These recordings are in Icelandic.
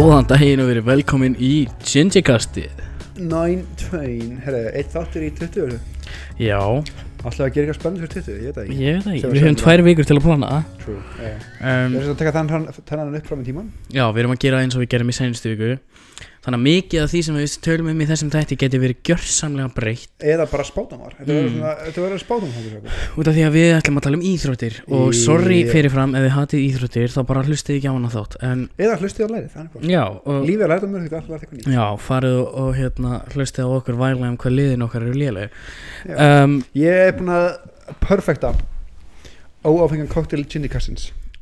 Góðan daginn og verið velkomin í Gingerkastið 9-2, herru, eitt þáttur í 20 Já, Alltaf að gera eitthvað spennandi fyrir 20, ég veit það ekki. Ég veit það ekki, við höfum tvær vikur til að plana það. True, yeah. um, Við erum að taka þennan þennan upp fram í tíman Já, við erum að gera eins og við gerum í senstu viku Þannig að mikið af því sem við tölum um í þessum tætti geti verið gjörsamlega breytt. Eða bara spátumar Þetta verður Mm. spátum Út af því að við ætlum að tala um íþróttir Og Í- sorry fyrirfram ef þið hatið íþróttir Þá bara hlustið ekki á hana þátt En Eða hlustið á lærið, Lífið er lært um er alltaf eitthvað nýtt. Já farið og, hérna, hlustið á okkur væglega um hvað liðin okkar eru Já. um, Ég er búin að perfekta óáfengan cocktail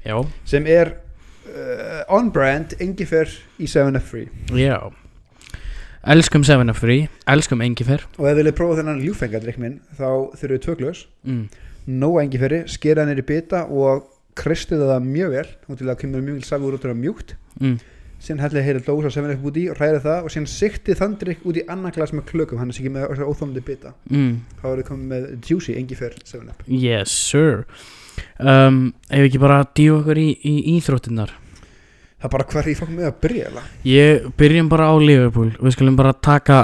Já, sem er uh, on brand, engifer í 7F free. Já. Elskum 7up free, elskum engifer. Og ef þið viljið prófa þennan ljúfengadrykk minn þá þurfið tvö glös. Mm. nóg engiferri, skera hann í bita og kristið það mjög vel. Og til að kemur mjög safi úr út af mjúkt. Mm. síðan hellið heila dós á 7F út í og hræði það og síðan siktið þann drykk út í annan glas með klökum hann er ekki með óþómandi bita. Mm. þá er þið komið með juicy engifer 7Up Yes sir. Um, Ef ekki bara díu okkur í, í íþróttinnar það er bara hver ég fokk með að byrja eða? Ég byrjum bara á Liverpool. Við skulum bara taka,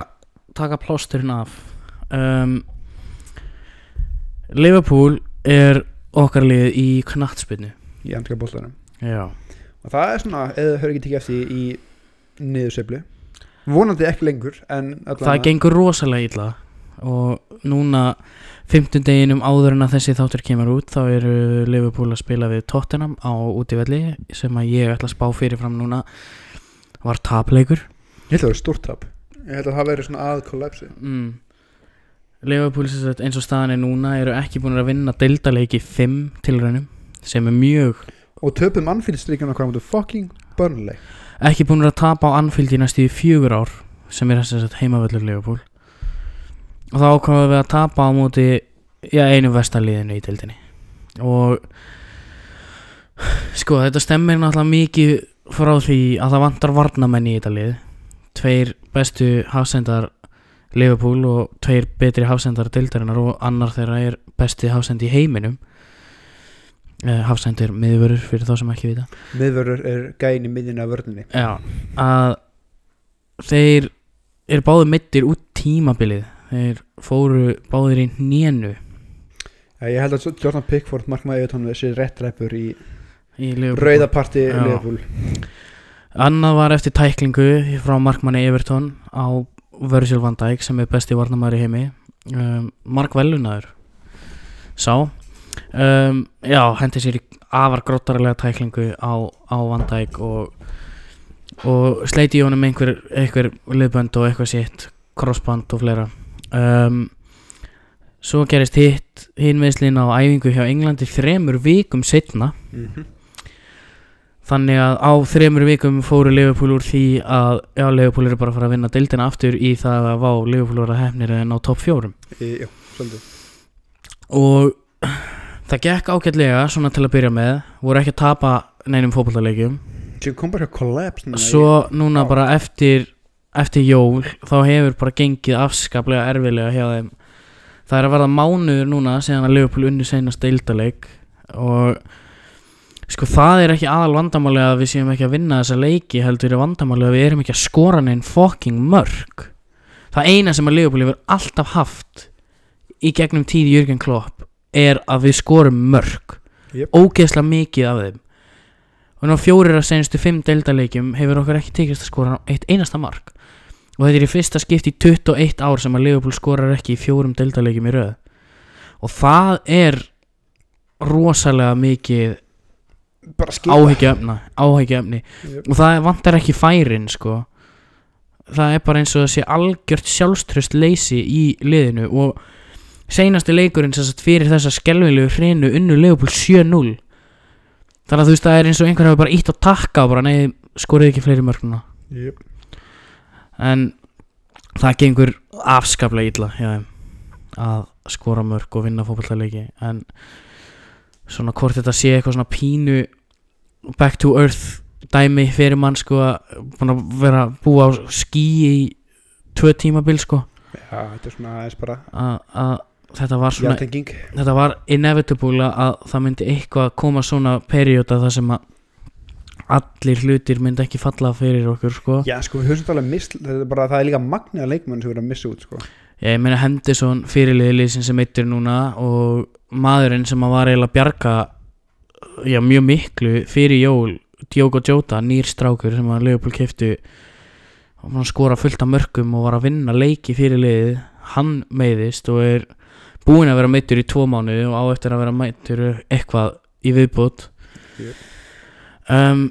taka plásturinn af. Um, Liverpool er okkar lið í knattspinnu í andrika bóltanum og það er svona, eða höfðu ekki tekið eftir í niðurseflu vonandi ekki lengur en Það gengur rosalega illa. Og núna fimmtundeginum áður en að þessi þáttur kemur út þá eru Liverpool að spila við Tottenham á útivelli sem að ég ætla að spá fyrirfram núna var tapleikur. Ég held að það er stórt tap. Ég held að það verið svona að kollapsi. Mm. Liverpool eins og staðan er núna eru ekki búin að vinna deildaleiki 5 tilraunum sem er mjög og töpum anfélstríkjana hvað mútu fucking Burnley. Ekki búin að tapa á Anfield í næstu fjögur ár sem er þess að heimavöllur Liverpool og þá ákvaðum við að tapa á móti já, einu vestarliðinu í deildinni. Og sko þetta stemmir náttúrulega mikið frá því að það vantar varnamenn í þetta lið. Tveir bestu hafsendar Liverpool og tveir betri hafsendar deildarinnar og annar þeirra er besti hafsend í heiminum. Eh, hafsend er miðvörur fyrir þá sem ekki vita. Miðvörður er gæin í miðjuna af vörninni. Já, að þeir eru báðir mittir út tímabilið þeir fóru báðir í nénu. Ja, ég held að Jordan Pickford markmaði tónu þessi réttræpur í í rauðaparti Annað var eftir tæklingu frá markmanni Everton á Virgil van Dijk sem er besti varnamæður í heimi. Um, Mark Vellunaður sá. Um, Já, hendi sér í afar gróttarlega tæklingu á, á van Dijk og, og sleiti í honum einhver, einhver liðbönd og eitthvað sitt crossband og fleira um, Svo gerist hitt hinn meðslinn á æfingu hjá Englandi þremur vikum setna mm -hmm. Þannig að á þremur vikum fóru Liverpool úr því að já, Liverpool eru bara að fara að vinna deildina aftur í það að vá Liverpool voru að hefnir en á topp fjórum. Já, svolítið. Og það gekk ágætlega svona til að byrja með voru ekki að tapa neinum í- svo núna bara eftir eftir jól þá hefur bara gengið afskaplega erfilega hjá þeim. Það er að verða mánuður núna síðan að Liverpool unni seinast deildaleg og sko það er ekki aðal vandamáli að við séum ekki að vinna þessa leiki heldur er vandamáli að við erum ekki að skora neinn fucking mörg það eina sem að Liverpool hefur alltaf haft í gegnum tíð Jürgen Klopp er að við skorum mörg Jep. ógeðslega mikið af þeim. Og ná fjórir af senstu fimm deildaleikjum hefur okkur ekki tekist að skora eitt einasta mark og þetta er í fyrsta skipt í 21 ár sem að Liverpool skorar ekki í fjórum deildaleikjum í röð. Og það er rosalega mikið áhyggjöfni Jep. og það vantar ekki færin sko. Það er bara eins og það sé algjört sjálfströst leysi í liðinu. Og seinasti leikurinn sem fyrir þessa skelvilegu hrinu unnu Leopold 7-0 þannig að þú veist það er eins og einhver hefur bara ítt á takka og bara nei skorið ekki fleiri mörguna Jep. En það gengur afskaplega illa þeim að skora mörg og vinna fótballtaleiki en svona hvort þetta sé eitthvað svona pínu back to earth dæmi fyrir mann sko að að vera að búa á skí í tvö tímabil sko. Já, þetta er svona aðeins bara að að þetta var svona þetta var inevitable að það myndi eitthvað koma svona perióda þar sem að allir hlutir myndi ekki falla fyrir okkur sko Já, sko, við höfum alveg mist það er, bara, það er líka magniða leikmenn sem við erum að missa út sko. ég meina Henderson fyrirliðið sem eittir núna og maðurinn sem að var eiginlega að bjarga já, mjög miklu fyrir jól Diogo Jota, nýr strákur sem að Leopold keftu og skora fullt af mörgum og var að vinna leiki fyrir liðið, hann meiðist og er búinn að vera meittur í tvo mánu og á eftir að vera meittur eitthvað í viðbútt Jep. Um,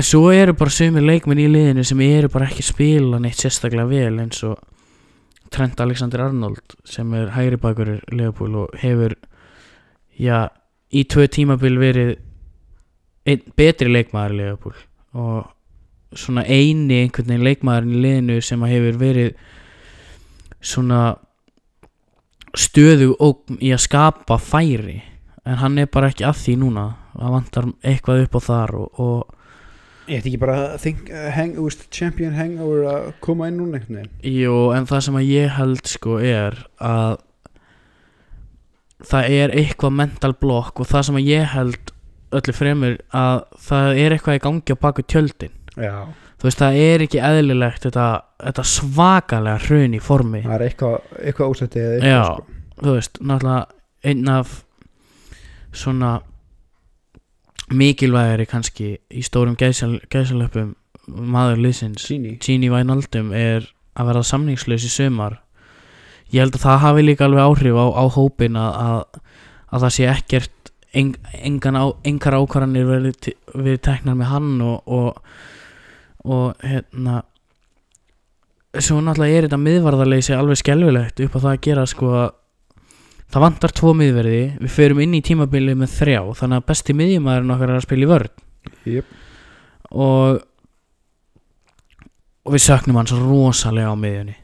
svo eru bara sömur leikmenn í liðinu sem eru bara ekki spila neitt sérstaklega vel eins og Trent Alexander Arnold sem er hægri bakur Leopold og hefur já, í tvö tímabil verið einn betri leikmaður Leopold og svona eini einhvern veginn leikmaðurinn í liðinu sem hefur verið svona stöðu ógn í að skapa færi en hann er bara ekki að því núna það vantar eitthvað upp á þar og, og Ég ætti ekki bara think, uh, hang, úst, champion hangover að koma inn núna jú, en það sem að ég held sko er að það er eitthvað mental block og það sem að ég held öllu fremur að það er eitthvað í gangi á baku tjöldin Já, þú veist það er ekki eðlilegt þetta, þetta svakalega hrun í formi það er eitthvað, eitthvað ósætti eða eitthvað Já. sko. þú veist, náttúrulega einn af svona mikilvægari kannski í stórum gæsal, gæsalöpum maður liðsins. Gini Wijnaldum er að vera samningslaus í sömar ég held að það hafi líka alveg áhrif á, á hópin að, að, að það sé ekkert en, engan á, engar ákvarðanir verið, verið teknar með hann og, og, og hérna svo náttúrulega er þetta miðvarðarleysi alveg skelfilegt upp á það að gera sko að það vantar tvo miðverði. Við förum inn í tímabilið með þrjá þannig að besti miðjumæðurinn okkar er að spila í vörn. Yep. og og við söknum hans rosalega á miðjunni.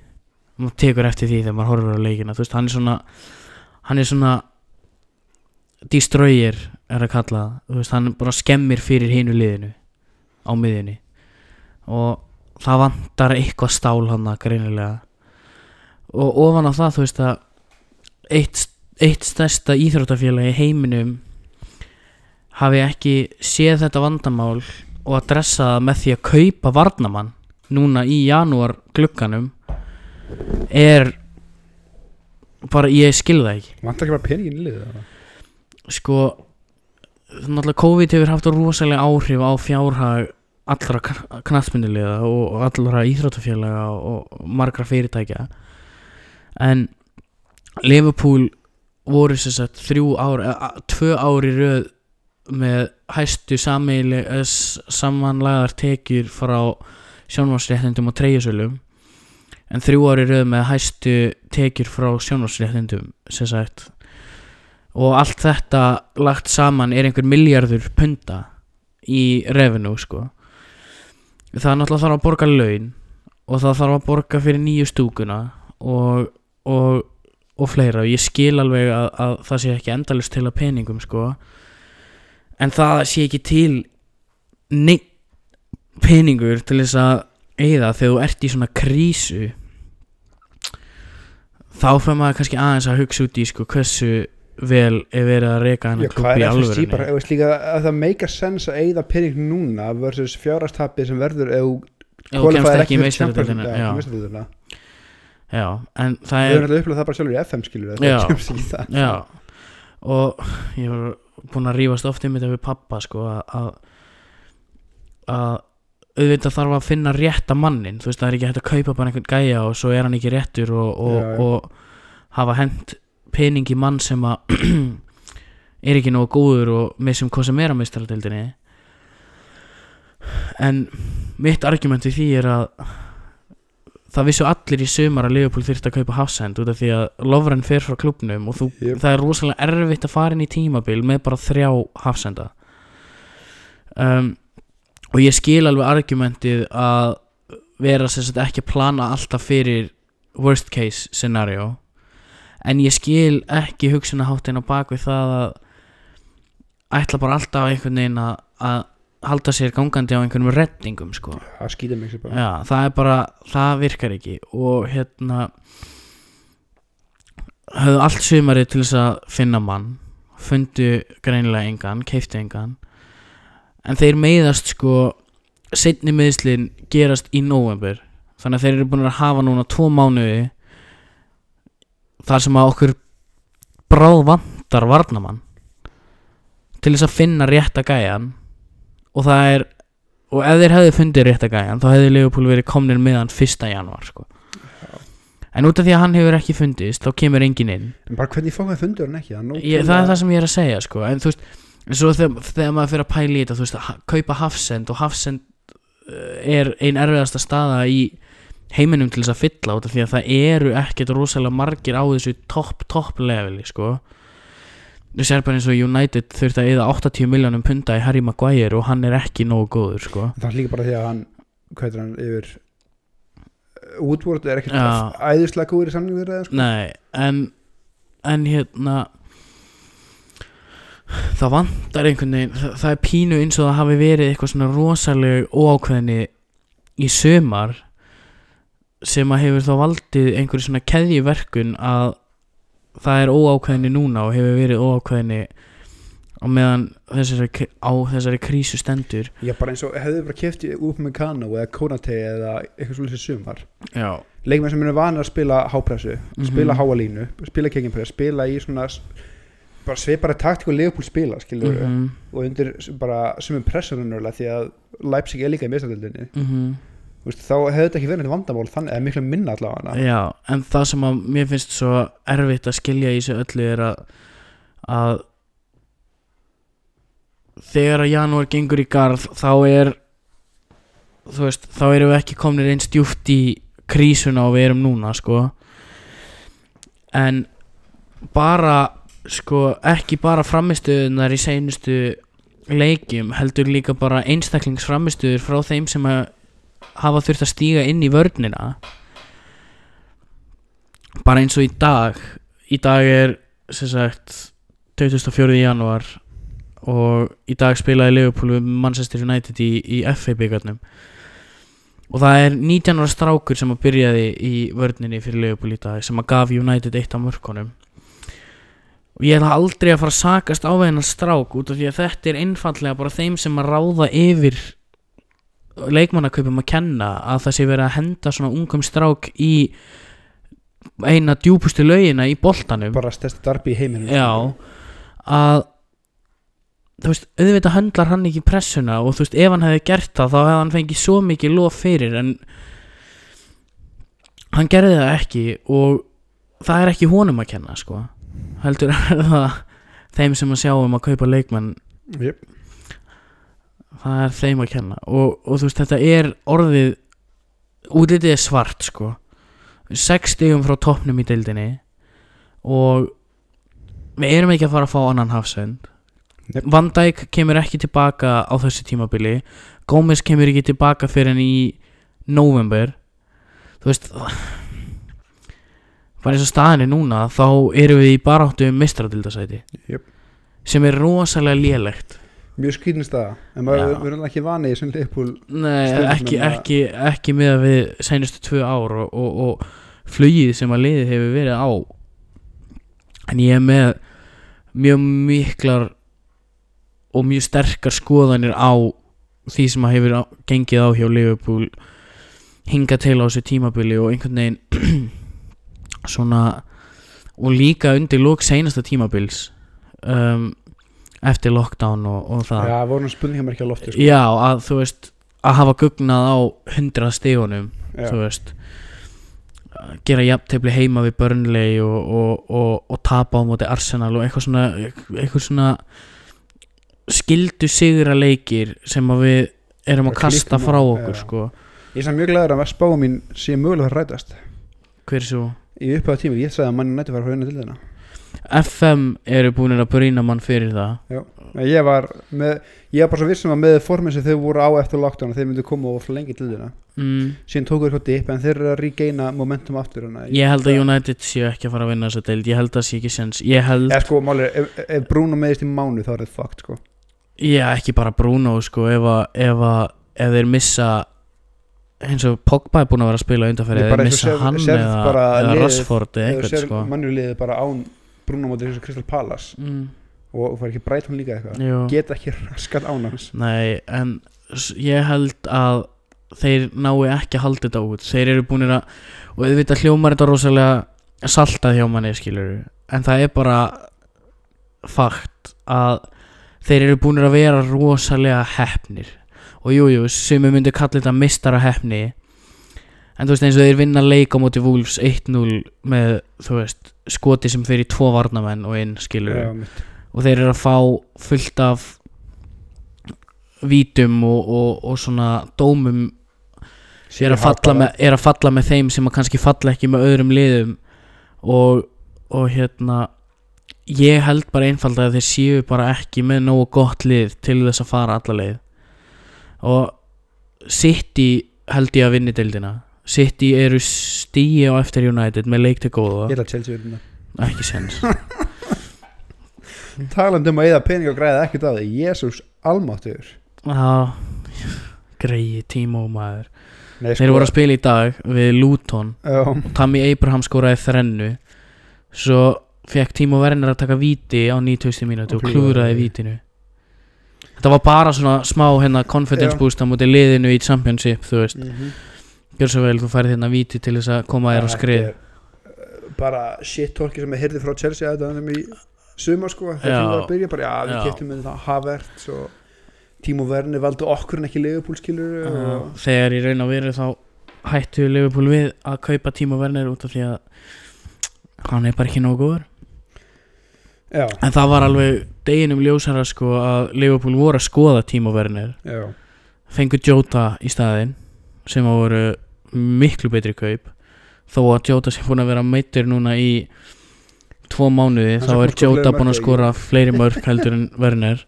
Maður tekur eftir því þegar maður horfir á leikina. Þú veist, hann er svona hann er svona destroyer er að kalla það. þú veist, hann bara skemmir fyrir hinu liðinu á miðjunni. Og það vantar eitthvað stál hann greinilega. Og ofan á það þú veist að eitt, eitt stærsta íþróttafélagi heiminum hafi ekki séð þetta vandamál og að dressa það með því að kaupa varnamann núna í janúar glugganum er bara ég skil það ekki. Vantar ekki bara peningin í liðið sko náttúrulega COVID hefur haft rosalega áhrif á fjárhag allra knastmyndilega og og allra íþróttafélaga og margra fyrirtækja. En Liverpool voru sem sagt þrjú ár, tvö ári röð með hæstu sameili, samanlæðar tekjur frá sjónvarsréttindum og treyjusölum en þrjú ári röð með hæstu tekjur frá sjónvarsréttindum sem sagt. Og allt þetta lagt saman er einhver miljardur punta í revenue sko. Það er náttúrulega þarf að borga laun og það þarf að borga fyrir nýju stúkuna og, og, og fleira og ég skil alveg að, að það sé ekki endalist til að peningum sko. En það sé ekki til neitt peningur til þess að eigða þegar þú ert í svona krísu. Þá fyrir maður kannski aðeins að hugsa út í sko hversu vel er verið að reyka hvað klubb er í alvörunni? að það make a sense að eigða pening núna versus fjárhastapið sem verður ef þú kemst ekki í meistaradeildina já, en það Við er erum alltaf upplega það bara sjálfur í FM skilur Já. það í já, og ég var búinn að rífast oft um þetta við pappa sko að að að auðvitað þarf að finna rétta mannin þú veist það er ekki hægt að kaupa bara einhvern gæja og svo er hann ekki réttur og, og, Já, já. og hafa hent pening í mann sem að er ekki nógu góður og með sem hvað sem er á meistaradeildinni en mitt argument við því er að það vissu allir í sumar að Liverpool þyrfti að kaupa Hafsend út af því að Lovren fer frá klubnum og þú, Jep. það er rosalega erfitt að fara inn í tímabil með bara þrjá Hafsenda um, og ég skil alveg argumentið að vera sagt ekki að plana alltaf fyrir worst case scenario en ég skil ekki hugsunaháttin á bakvið það að ætla bara alltaf einhvern veginn að, að halda sér gangandi á einhvernum reddingum sko. Það skýta mig sér bara. Já, það er bara, það virkar ekki. Og hérna höfðu allt sumarið til þess að finna mann fundu greinilega engan, keiftu engan. En þeir meiðast sko setni meðslin gerast í november þannig að þeir eru búin að hafa núna tvo mánuði þar sem að okkur bráð vantar varnamann til þess að finna rétta gæjan og það er og ef þeir hefði fundið rétta gæjan þá hefði Leopold verið komnir með hann 1. januar sko. en út af því að hann hefur ekki fundist þá kemur enginn inn en bara hvernig fókaði fundur hann ekki ég, það er það sem ég er að segja sko. en þú veist, en svo þegar, þegar maður fyrir að pæla í þetta þú veist, að kaupa Hafsend og Hafsend uh, er ein erfiðasta staða í heiminum til þess að fylla út af því að það eru ekkert rosalega margir á þessu topp, topp leveli sko þú sér bara eins og United þurft að eða 80 miljónum punta í Harry Maguire og hann er ekki nógu góður sko það er líka bara því að hann hvað er hann yfir Woodward er ekkert Já. æðislega góður í samning við það sko. Nei, en en hérna það vantar einhvern veginn það, það er pínu eins og það hafi verið eitthvað svona rosaleg óákveðni í sömar sem að hefur þá valdið einhverju svona keðjiverkun að það er óákveðni núna og hefur verið óákveðni á meðan þessari, á þessari krísu stendur. Já bara eins og hefðu bara kefti upp með Kano eða Konate eða eitthvað svolítið sumar. Já, leikmenn sem eru vanir að spila hápressu Mhm. spila háalínu, spila kekinpress spila í svona bara svipara taktík og Leopold spila skilur mhm, og undir bara sumum pressununurlega því að Leipzig er líka í mestardildinni mhm þá hefði þetta ekki verið vandamál þannig eða miklu minna allavega. Já, en það sem að mér finnst svo erfitt að skilja í þessu öllu er að, að þegar að janúar gengur í garð þá er þú veist, þá erum við ekki komnir eins djúft í krísuna og við erum núna sko. En bara sko ekki bara framistuðunar í seinustu leikjum heldur líka bara einstaklingsframistuður frá þeim sem að hafa þurft að stíga inn í vörnina bara eins og í dag í dag er sem sagt 24. janúar og í dag spilaði við Manchester United í, í FA byggarnum og það er 19 ára strákur sem að byrjaði í vörninni fyrir Liverpool í dag sem að gaf United eitt af mörkunum og ég ætla aldrei að fara að sakast á hennar strák út af því að þetta er einfallega bara þeim sem að ráða yfir leikmannaköpum að kenna að það sé verið að henda svona ungum strák í eina djúpustu laugina í boltanum. Bara stærsti darbi í heiminum. Já. Að þú veist, auðvitað höndlar hann ekki pressuna og þú veist, ef hann hefði gert það þá hefði hann fengið svo mikið lof fyrir en hann gerði það ekki og það er ekki honum að kenna sko. Heldur það þeim sem að sjá um að kaupa leikmann yep. Það er þeim að kenna. Og, og þú veist þetta er orðið útlitið er svart sko. Sex stigum frá toppnum í deildinni. Og við erum ekki að fara að fá annan hafsend. Nei. Van Dijk kemur ekki tilbaka á þessu tímabili. Gómez kemur ekki tilbaka fyrir en í november þú veist bara eins og staðinni núna þá erum við í baráttu um mistradildasæti Jöp. sem er rosalega lélegt mjög skýrnum staða en maður erum ekki vanið í sem Leopold Nei, ekki, ekki, ekki með að við seinustu tvö ár og, og, og flugið sem að liðið hefur verið á. En ég er með mjög miklar og mjög sterkar skoðanir á því sem að hefur gengið á hjá Liverpool hinga til á þessu tímabili og einhvern veginn svona og líka undir lók seinasta tímabils. Um, eftir lockdown og, og það. Já, voru spurningamerki á lofti sko. Já, að þú veist að hafa gugnað á 100 stígunum þú veist gera jafntefli heima við Burnley og, og, og, og tapa á móti Arsenal og eitthvað svona eitthvað svona skildu sigra leikir sem við erum að kasta frá okkur já. sko. Ég er samt mjög glæður að spáum mín sé mögulega að rætast. Hver er svo? Í upphæða tími, ég sagði að mann nætti fara að hérna til þeirna FM eru búin að brína mann fyrir það ég var með, ég var bara svo vissum að með formið sem þau voru á eftir lockdown þeir myndu koma og fyrir lengi til þeirna mm. síðan tóku þeir eitthvað dip en þeir eru að regaina momentum aftur hana. Ég held að United séu ekki að fara að vinna þessa deild Ég held að það sé ekki sens Ég held eða sko, máli, ef, ef Bruno meðist í mánu þá er þetta fucked sko Já, ekki bara Bruno sko, ef, að, ef, að, ef þeir missa eins og Pogba er búin að vera að spila undanferði Ég eða missa hann eða, eða Rashford eða eitthvað sko. mannjuliðið bara án Bruno móti þessu Crystal Palace. Mm, og fær ekki breyt hún líka eitthvað. Jú. geta ekki raskat án hans. Nei, en ég held að þeir nái ekki að halda þetta út. Þeir eru búinir að og auðvitað hljómar þetta rosalega saltað hjá manni skilur en það er bara fakt að þeir eru búinir að vera rosalega hefnir og jújú, jú, sumi myndi kalla þetta mistara hefni en þú veist eins og þeir vinna leik á móti Wolves 1-0 með þú veist skoti sem fyrir tvo varnamenn og inn skilur Já, og þeir eru að fá fullt af vítum og, og, og svona dómum er að, falla með, er að falla með þeim sem að kannski falla ekki með öðrum liðum. Og, og hérna ég held bara einfald að þeir séu bara ekki með nógu gott lið til þess að fara alla leið. Og City held ég að vinni deildina City eru stíi á eftir United með leik til góða. Ég ætla að Chelsea vinna ekki sens. Talandi um að eða pening og græða ekkert að það Jésús almáttugur. Já, greiði tíma og maður. Nei, sko, Þeir voru að spila í dag við Luton. Já, og Tammy Abraham skoraði þrennu. Svo fekk Timo Werner að taka víti á 90. mínútu Og og því. vítinu. Þetta var bara svona smá hérna confidence Já. boost á móti liðinu í championship þú veist, mhm. Gjör svo vel þú færið hérna víti til þess að koma þér á skrið. er, uh, bara shit talki sem ég heyrði frá Chelsea að þetta í sumar sko. Þegar Já. það var að byrja bara já við Já. keftum með það Havertz og Timo Werner valdu okkur en ekki Liverpool skilur og, þegar í raun og veru þá hættu Liverpool við að kaupa Timo Werner út af því að hann er bara ekki nógu góður. Já, en það var alveg deginum ljósara sko að Liverpool voru að skoða Timo Werner. Já, fengu Jota í staðinn sem að voru miklu betri kaup. Þó að Jota sem búin að vera meittur núna í tvo mánuði þá er Jota búin að mörk, skora fleiri mörg heldur en Werner.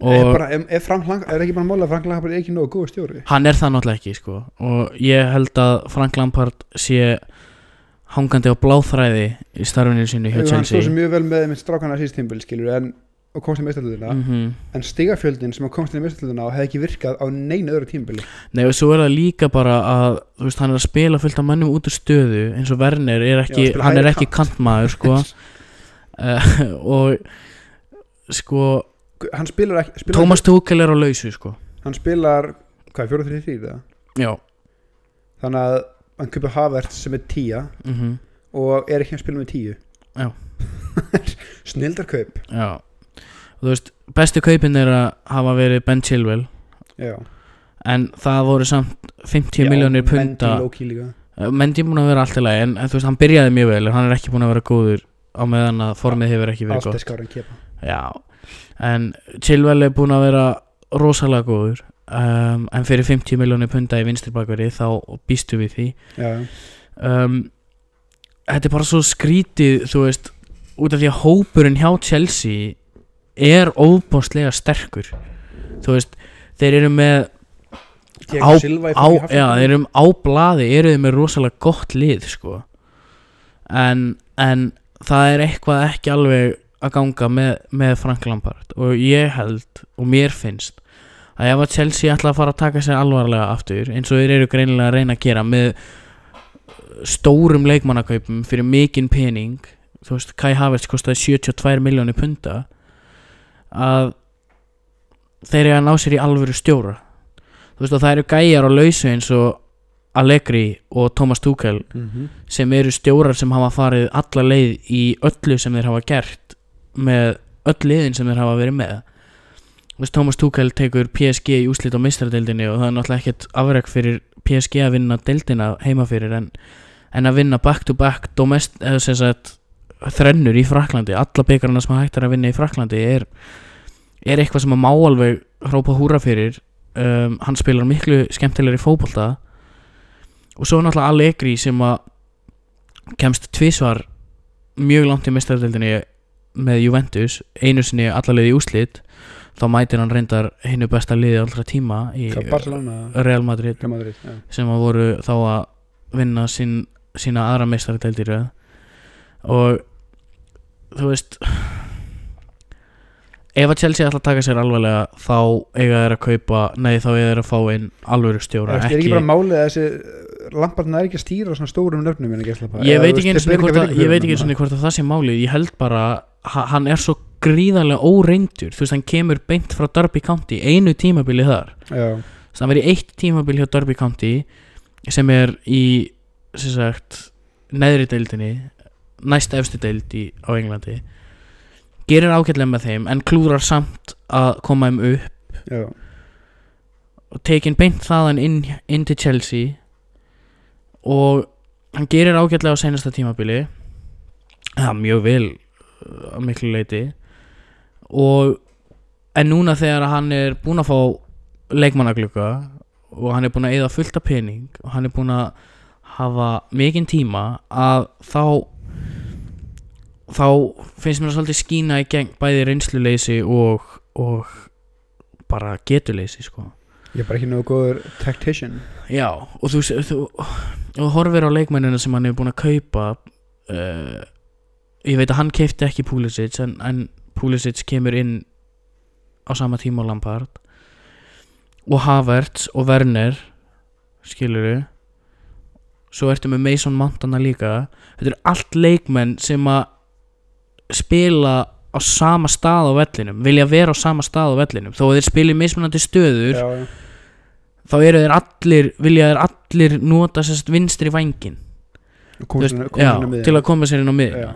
Er, er, er, Lang, er ekki bara mála að Frank Lampard er ekki nógu góð stjóri? Hann er það náttúrulega ekki sko. Og ég held að Frank Lampard sé hangandi á bláþræði í starfinu sinni hjá Jú, hann stóð Chelsea sem mjög vel með með strákana síðst tímbil skilur en og komst í meistarlutina mm en stigafjöldin sem komst í meistarlutina og hefði ekki virkað á neina öðru tímbili Nei og svo er það líka bara að veist, hann er að spila fullt af mannum út úr stöðu eins og Werner er ekki, Já, hann er ekki kantmaður sko. Uh, og sko spilar ekki spilar Thomas Tuchel er á lausu sko. Hann spilar, hvað, 4-3-3 eða? Já. Þannig að hann köpur Havertz sem er 10 mm og er ekki að spila með 10 Já. snildarkaup. Já og þú veist, bestu kaupin er að hafa verið Ben Chilwell. Já, en það voru samt 50 miljónir punta Eh, Mendy er búin að vera allt í lagi en, en þú veist, hann byrjaði mjög vel en hann er ekki búin að vera góður á meðan að formið hefur ekki verið gott. En kepa. Já, en Chilwell er búinn að vera rosalega góður. Um, en fyrir 50 miljónir punta í vinstri bakveri þá býstu við því. Já, um, Þetta er bara svo skrítið þú veist, út af því að hópurinn hjá Chelsea er óbóstlega sterkur. Þú veist, þeir eru með á, frammi já, þeir eru á blaði eru þeir með rosalega gott lið sko. en, en það er eitthvað ekki alveg að ganga með, með Frank Lampard. Og ég held og mér finnst að ef að Chelsea ætla að fara að taka sér alvarlega aftur eins og þeir eru greinilega að reyna að gera með stórum leikmannakaupum fyrir mikinn pening þú veist, Kai Havertz kostaði 72 miljónir punta að þeir eru að ná sér í alvöru stjóra þú veist og það eru gæjar á lausu eins og Allegri og Thomas Tuchel Mhm. sem eru stjórar sem hafa farið alla leið í öllu sem þeir hafa gert með öll liðin sem þeir hafa verið með Þú veist, Thomas Tuchel tekur PSG í úslit á meistaradeildinni og það er náttúrulega ekkert afrek fyrir PSG að vinna deildina heima fyrir en, en að vinna back to back domest, eða sem sagt þrennur í Fraklandi, alla byggarna sem hægt er að vinna í Fraklandi er, er eitthvað sem að má alveg hrópa húra fyrir. Um, hann spilar miklu skemmtilegri fótbolta. Og svo náttúrulega Allegri sem að kemst tvísvar mjög langt í mestaradildinni með Juventus einu sinni allarleið í úslit þá mætir hann reyndar hinnu besta liði allra tíma í Real Madrid Real Madrid, já. sem að voru þá að vinna sín, sína aðra meistaradeildir og þú veist ef að Chelsea ætla að taka sér alvarlega þá eiga þeir að kaupa nei þá eiga þeir að fá inn alvöru Það stjóra er ekki bara málið að þessi Lampard er ekki að stýra svona stórum nöfnum ég veit ekki einu sinni þeir hvort, að- það sé málið ég held bara ha- hann er svo gríðarlega óreindur þú veist, hann kemur beint frá Derby County einu tímabili þar. Þannig að hann verið eitt tímabil hjá Derby County sem er í sem sagt, neðri deildinni næst efstu deild í, á Englandi. Gerir ágætlega með þeim en klúrar samt að koma þeim upp. Já, og tekin beint þaðan inn, inn til Chelsea. Og hann gerir ágætlega á senasta tímabili. Ja, mjög vel uh, að miklu leiti og en núna þegar hann er búinn að fá leikmannaglugga og hann er búinn að eyða fullt af pening og hann er búinn að hafa mikinn tíma að þá þá finnst mér svolítið skína í gegn bæði reynsluleysi og, og bara getuleysi sko. Ég er bara ekki góður tactician. Já, og þú, þú og horfir á leikmennina sem hann hefur búin að kaupa uh, ég veit að hann keipti ekki Pulisic en, en Pulisic kemur inn á sama tíma á Lampard og Havertz og Werner skilur svo ertu með Mason Montana líka. Þetta eru allt leikmenn sem að spila á sama stað á vellinum vilja vera á sama stað á vellinum. Þó að þeir spili mismunandi stöður já, já, þá eru þeir allir vilja þeir allir nota sérst vinstri á til að koma sér inn á Já. miðjuna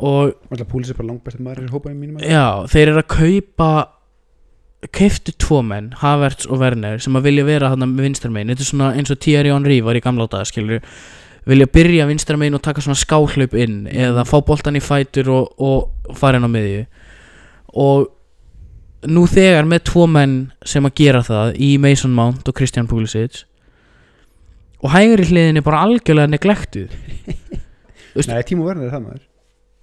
og Púlis er bara langbæstir maður í þessu hópa í mínum já, þeir eru að kaupa keiftu tvo menn Havertz og Werner sem að vilja vera þarna með vinstarmein þetta er svona eins og Thierry Henry var í gamla átta skilur vilja byrja vinstarmein og taka svona skáhlaup inn eða fá boltan í fætur og, og fara inn á miðju. Og nú þegar með tvo menn sem að gera það í Mason Mount og Christian Pulisic og hægri hliðin er bara algjörlega neglektuð Nei, Tímo Werner er það maður.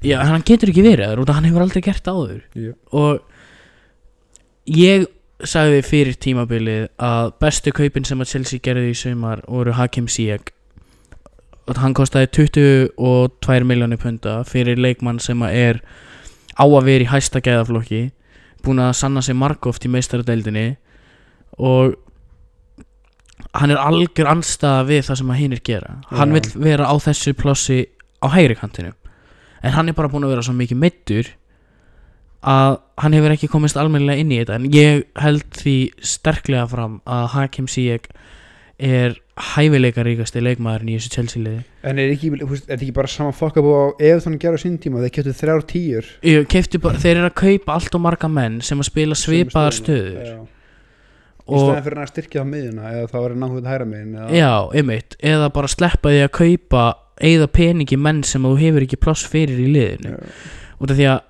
Já, hann getur ekki verið af hann hefur aldrei gert það áður. Já, og ég sagði fyrir tímabilið að bestu kaupin sem að Chelsea gerði í sumar voru Hakim Ziyech hann kostaði 22 miljónir punta fyrir leikmann sem er á að vera í hæsta gæðaflokki búin að sanna sig margóft í meistaradeildinni og hann er algjör anstæða við það sem að hinnir gera. Hann Já. vill vera á þessu plássi á hægri kantinu en hann er bara búin að vera svo mikið meittur að hann hefur ekki komist almennilega inn í þetta. En ég held því sterklega fram að Hakim Ziyech er hæfileikaríkasti leikmaðurinn í þessu Chelsea liði En er ekki, er ekki bara sama fokk upp á ef þannig gerði á sín tíma? Þeir kjöptu þrjár bara, þeir eru að kaupa allt og marga menn sem að spila svipaðar stöður. Já. Í og staðin fyrir að styrkja það miðjuna eða þá verið náttúrulega hæra miðjun eða... já, einmitt, eða bara sleppa því að kaupa eigða peningi menn sem þú hefur ekki pláss fyrir í liðinu. Já. út af því að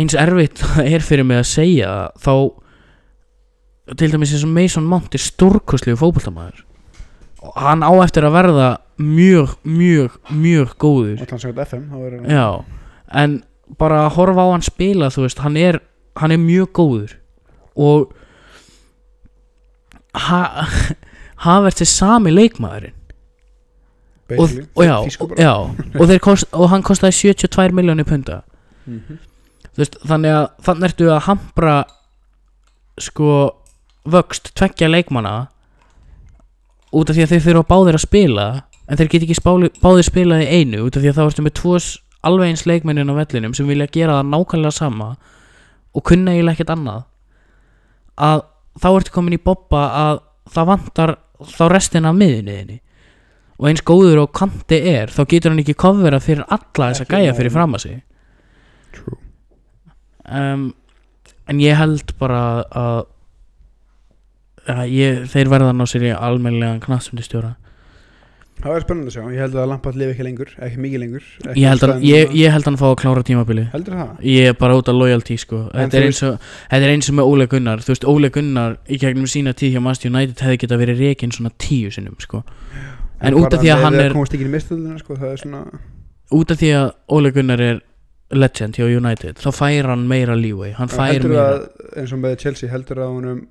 eins erfitt það er fyrir mig að segja það, þá til dæmis eins og Mason Mount er stórkostlegu fótboltamaður. Og hann á eftir að verða mjög, mjög, mjög góður. Allan sagt FM þá verður hann já, en bara að horfa á hann spila þú veist, hann er, hann er mjög góður. Og ha, Havertz er sami leikmaðurinn. Og, og, já, og, já, og, kost, og hann kostaði 72 miljónir punta. Mhm. Þú veist, þannig að þannig ertu að hampra sko vöxt tveggja leikmanna út af því að þeir þurfa báðir að spila en þeir get ekki spáli, báðir spilað í einu út af því að þá ertu með tvo s- alveg eins leikmennin á vellinum sem vilja gera það nákvæmlega sama og kunna eiginlega ekkert annað. Að þá ertu komin í bobba að það vantar þá restina af miðinniðinni og eins góður og kanti er þá getur hann ekki kofverað fyrir alla þessa Ekki, gæja fyrir fram að sig um, en ég held bara að, að ég, þeir verða að ná sér í almennilegan knatsmundi stjóra Það verður spennandi að sjá, ég held að Lampard lifi ekki lengur ekki mikið lengur ekki ég held, að, ég, ég held hann fá að klára tímabili ég er bara út af loyalty sko. En þetta er, og, þetta er eins og með Óle Gunnar. Þú veist Óle Gunnar í gegnum sína tíð hjá Master United hefði geta verið rekin svona tíu sinnum sko. En út af því að hann er sko, er svona út af því að Óle Gunnar er legend hjá United þá fær hann meira leeway. Hann fær meira. að eins og með Chelsea heldur að honum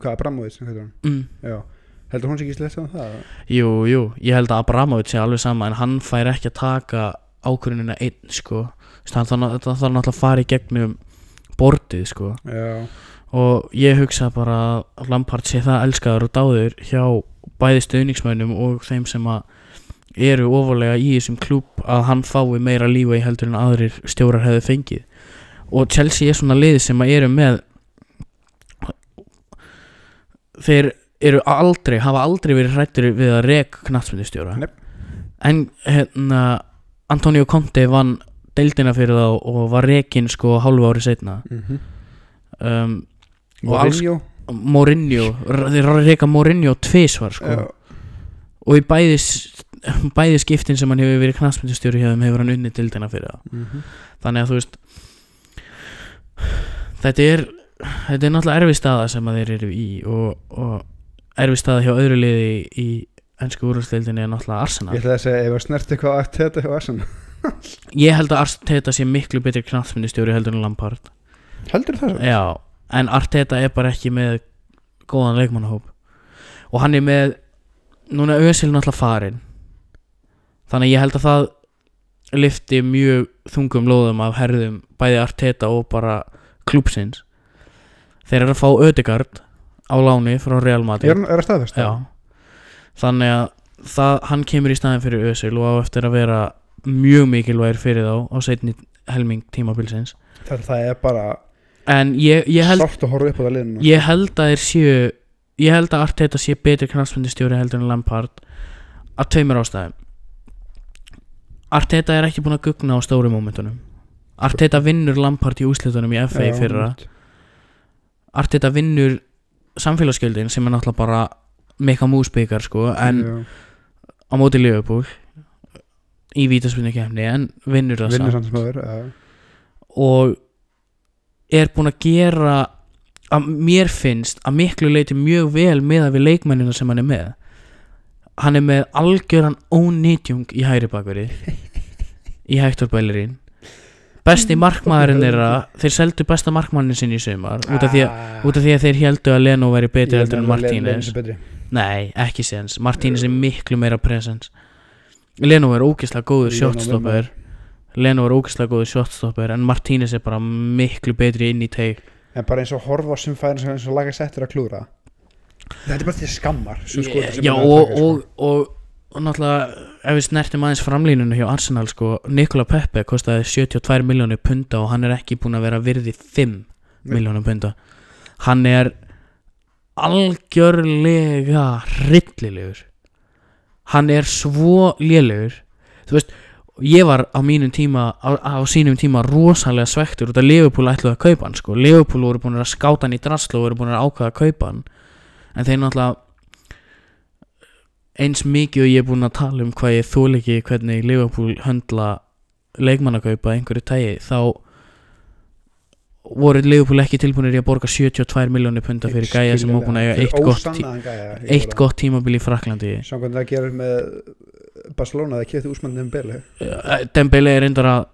hvað, Abramovic, mm. Heldur hún sé ekki slett saman það? Jú, jú, ég held að Abramovic sé alveg sama en hann fær ekki að taka ákvörðunina einn sko. Þarf ná- það þarf náttúrulega að fara í gegnum bortið sko. Já, og ég hugsa bara að Lampard sé það elskaður og dáður hjá bæði stöðningsmönnum og þeim sem að eru ofalega í þessum klúb að hann fái meira lífi heldur en aðrir stjórar hefði fengið. Og Chelsea er svona lið sem að eru með þeir eru aldrei hafa aldrei verið hrættir við að rek knatsmyndistjóra Nei. en hérna Antonio Conte vann deildina fyrir þá og var rekin sko hálfu ári setna mm um, Og alls- Mourinho. Mourinho, þeir reka Mourinho tvisvar sko. Já, og í bæði, s- bæði skiptin sem hann hefur verið þeim hefur hann unnið dildina fyrir það mhm. þannig að þú veist þetta er þetta er náttúrulega erfið staða sem að þeir eru í og, og erfið staða hjá öðru liði í ennsku úrvarsdeildinni er náttúrulega Arsenal. Ég ætla að segja, ef að snert eitthvað að þetta hjá Arsenal? Ég held að Arteta sé miklu betri knatsmyndistjóri heldur en Lampard. Heldur það svo? já, en Arteta er bara ekki með góðan leikmannahóp. Og hann er með núna Özil náttúrulega farin þannig ég held að það lifti mjög þungum lóðum af herðum bæði Arteta og bara klúpsins þeir eru að fá Ödegard á láni frá Real Er, Madrid hann- er að staðfesta? já. Þannig að það, hann kemur í staðin fyrir Özil og á eftir að vera mjög mikilvægir fyrir þá á setni helming tímabilsins. Það, það er bara en ég, ég held sárt að horfa upp á það liðinu. ég held að þeir séu ég held að Arteta sé betri knallspundistjóri heldur en Lampard af tveimur ástæðum. Arteta er ekki búinn að gugna á stóru momentunum Arteta vinnur Lampard í úslitunum í FA fyrra. einmitt. Arteta vinnur samfélagsgjöldin sem er náttúrulega bara meka músbyggar sko en Já. á móti Liverpool í vítaspunni kemni en vinnur það Vinnur samt samt sem aður já. og er búinn að gera að mér finnst að miklu leiti mjög vel með að við leikmennina sem hann er með hann er með algjöran ónýtjung í hæri bakveri í Hector Bellerín besti markmaðurinn þeirra þeir seldu besta markmannin sinni í sumar út af að, Ah. út af því að þeir heldu að Leno væri betri heldur en Martínez. nei, ekki séns, Martínez er miklu meira presens Leno er ógeðslega góður shotstopper. Leno er ógeðslega góður shotstopper en Martínez er bara miklu betri inn í teik En bara eins og horfa sem fæðin sem og laga settur að klúra Þetta er bara því skammar sem já að og, sko. og, og, og náttúrulega ef við snertum aðeins framlínunu hjá Arsenal sko, Nikola Pepe kostaði 72 miljónir punta og hann er ekki búinn að vera virði 5 Nei. miljónir punta. Hann er algjörlega hryllilegur. Hann er svo lélegur. Þú veist ég var á mínum tíma á, á sínum tíma rosalega svektur út að Liverpool ætlaði að kaupa hann sko. Liverpool voru búin að skáta hann í drasl og voru búin að ákvaða að kaupa hann. En þeir náttúrulega eins mikið og ég er búin að tala um hvað ég þól ekki hvernig Liverpool höndla leikmannakaupa að einhverju tægi þá voru Liverpool ekki tilbúinir í að borga 72 miljónir punta fyrir gæja sem var búin að eiga eitt gott, tí gæja eitt gott tímabil í Fraklandi Samkvæmt það gerir með Barcelona það kefti úsmannið um Bele Dembele er reyndar að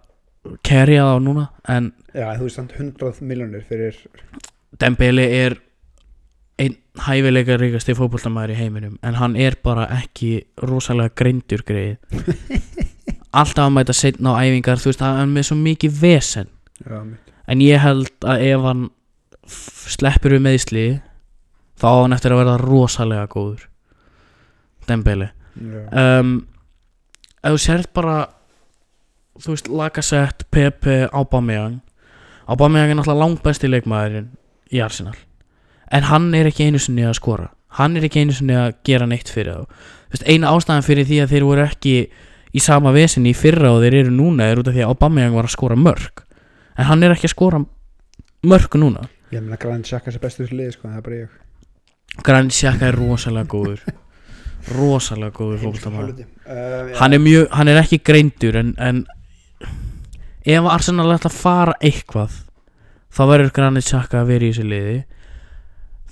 kerja þá núna en Já, þú veist samt 100 miljónir fyrir Dembele er hæfileika ríkasti fótboltamæður í heiminum en hann er bara ekki rosalega greindur greið alltaf að mæta setna á æfingar þú veist, hann er með svo mikið vesen. Já, en ég held að ef hann sleppur við meðsli þá á hann eftir að verða rosalega góður. Dembele. Um, ef þú sérð bara þú veist Lacazette, Pepe, Aubameyang. Aubameyang er náttúrulega langt besti leikmaðurinn í Arsenal en hann er ekki einu sinni að skora. Hann er ekki einu sinni að gera neitt fyrir þá. Eina ástæðan fyrir því að þeir voru ekki í sama vesinni í fyrra og þeir eru núna er út af því að Aubameyang var að skora mörg en hann er ekki að skora mörg núna. Ég meina Grand Xhaka er bestur í liði sko, Granit Xhaka er rosalega góður. Rosalega góður Hálfviti. uh, hann hann er ekki greindur en, en ef Arsenal ætla að fara eitthvað þá verður Granit Xhaka að vera í þessu liði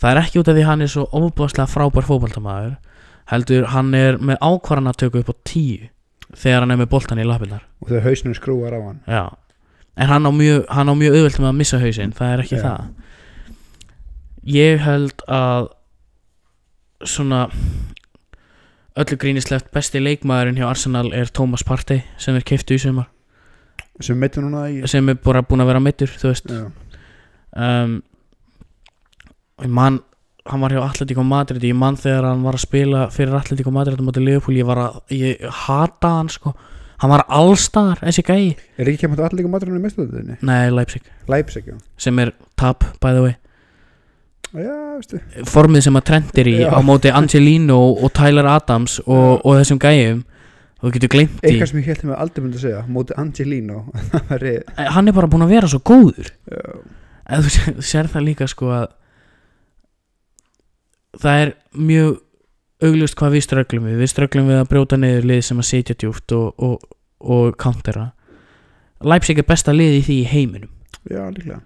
það er ekki út af því hann er svo óbúðslega frábær fótballtamaður heldur hann er með ákvarðan að tökja upp á tíu þegar hann er með boltan í lappirnar. Og þegar hausnum skrúar á hann. Já. En hann á mjög, mjög auðvelt með að missa hausinn það er ekki Já. það. Ég held að svona öllu grínislegt besti leikmaðurinn hjá Arsenal er Thomas Partey sem er keiftu í sumar. Sem sem er bara búin að vera meittur þú veist. Um, og ég man hann var hjá Atletico Madrid ég man þegar hann var að spila fyrir Atletico Madrid móti Liverpool ég var að, ég hata hann sko. Hann var allstar þessi gæi. Er ekki kemur líka maturinn í mestöðinni? nei, Leipzig. Leipzig, já. Sem er tap by the way. Já, veistu. Formið sem að trendir í Já. á móti Angelino og Tyler Adams og, og þessum gæjum. Þú getur glemt í Eitthvað sem ég held að mig aldrei myndi að segja Móti Angelino. Hann er bara búin að vera svo góður. Já, þú sér það líka sko að það er mjög auglust hvað við ströglum við. Við ströglum við að brjóta niður lið sem að sitja djúft og, og, og countera. Leipzig er besta lið í því í heiminum. Já líklega.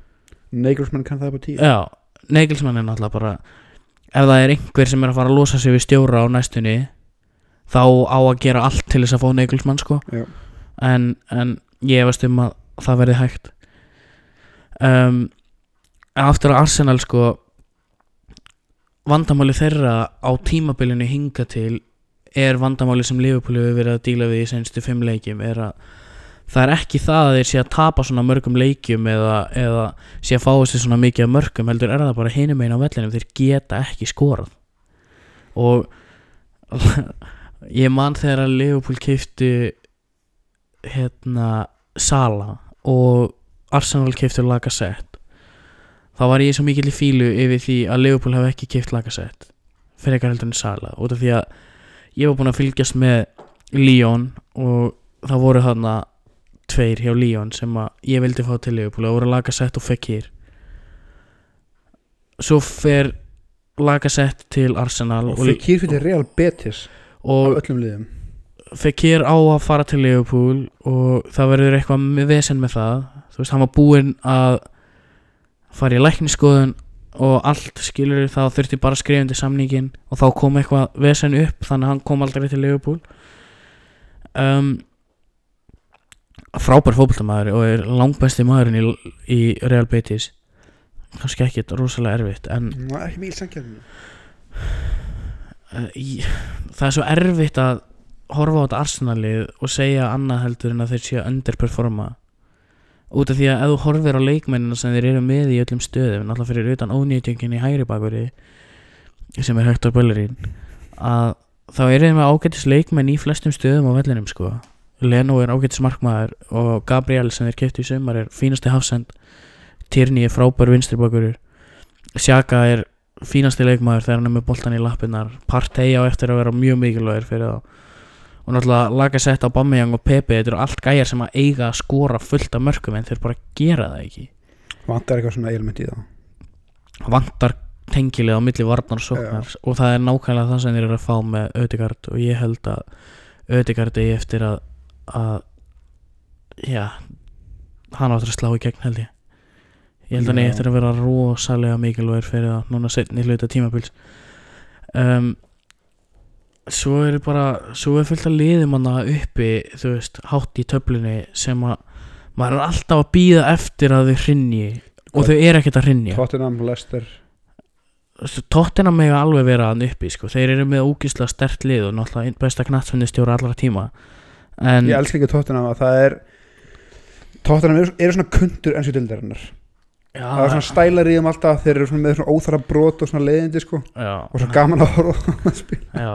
Nagelsmann kann það på tíu. Já, Negelsmann er náttúrulega bara ef það er einhver sem er að fara að losa sig við stjóra á næstunni þá á að gera allt til þess að fá Negelsmann sko. En, en ég veist um að það verði hægt. Um, aftur að Arsenal sko vandamáli þeirra á tímabilinu hinga til er vandamáli sem Liverpool hefur verið að díla við í senstu fimm leikjum er að það er ekki það að þeir sé að tapa svona mörgum leikjum eða, eða sé að fá þessi svona mikið af mörgum heldur er það bara hinum einn á vellinum þeir geta ekki skorað. Og ég man þegar að Liverpool keiftu hérna Sala og Arsenal keiftu Lacazette þá var ég svo mikill í fílu yfir því að Liverpool hafi ekki keift Lacazette. Fyrir eitthvað heldur en Sala út af því að ég var búinn að fylgjast með Lyon og það voru þarna tveir hjá Lyon sem að ég vildi fá til Liverpool. Það voru Lacazette og Fekir. Svo fer Lacazette til Arsenal Og fyrir kýr fyrir Real Betis og öllum liðum. Fekir á að fara til Liverpool og það verður eitthvað vesen með það. Þú veist, hann var búinn að fara í lækniskoðun og allt skilur það þurfti bara að skrifa undir samningin og þá kom eitthvað vesen upp þannig að hann kom aldrei til Liverpool. Um, frábær fótboltamaður og er langbæsti maðurinn í, í Real Betis. Kannski ekkit rosalega erfitt en Ná, Ekki mjög samkjörnum uh, í, það er svo erfitt að horfa á þetta Arsenalið og segja annað heldur en að þeir séu að underperforma út af því að ef þú horfir á leikmennina sem þeir eru með í öllum stöðum náttúrulega fyrir utan ónýtjöngin í hægri bakveri sem er Hector Bellerín að þá eru þeir með ágætis leikmenn í flestum stöðum á vellinum sko. Leno er ágætis markmaður og Gabriel sem þeir keftu í sumar er fínasti hafsend. Tierney er frábær vinstri bakverur Sjaka er fínasti leikmaður þegar hann er með boltan í lappinnar Partey á eftir að vera mjög mikilvægir fyrir þá og náttúrulega Lacazette á Bameyang og Pepe þetta eru allt gæjar sem að eiga að skora fullt af mörgum en þeir bara gera það ekki. Vantar eitthvað svona element í það? Vantar tengilið á milli varnar og sóknar og það er nákvæmlega það sem þeir eru að fá með Ödegard og ég held að Ödegard eigi eftir að, að já hann áttur að slá í gegn held ég. Ég held að hann Já. eftir að vera rosalega mikilvægur fyrir það núna setni hluta tímabils. Um, svo er bara svo er fullt að liðum hann uppi þú veist, hátt í töflunni sem að maður er alltaf að býða eftir að þau hrinni og þau eru ekkert að hrinja Tottenham, Leicester. Tóttina mig alveg vera hann uppi sko. þeir eru með ógíslega stert lið og náttúrulega besta knatsfinnistjóra allra tíma. En Ég elska ekki Tottenham að það er Tottenham eru, eru svona kundur enn svo dildarinnar já, Það er svona stælar í þeim alltaf Þeir eru svona með svona óþara brot og svona leiðindi sko. Já, Og svo gaman að horfa að spila já.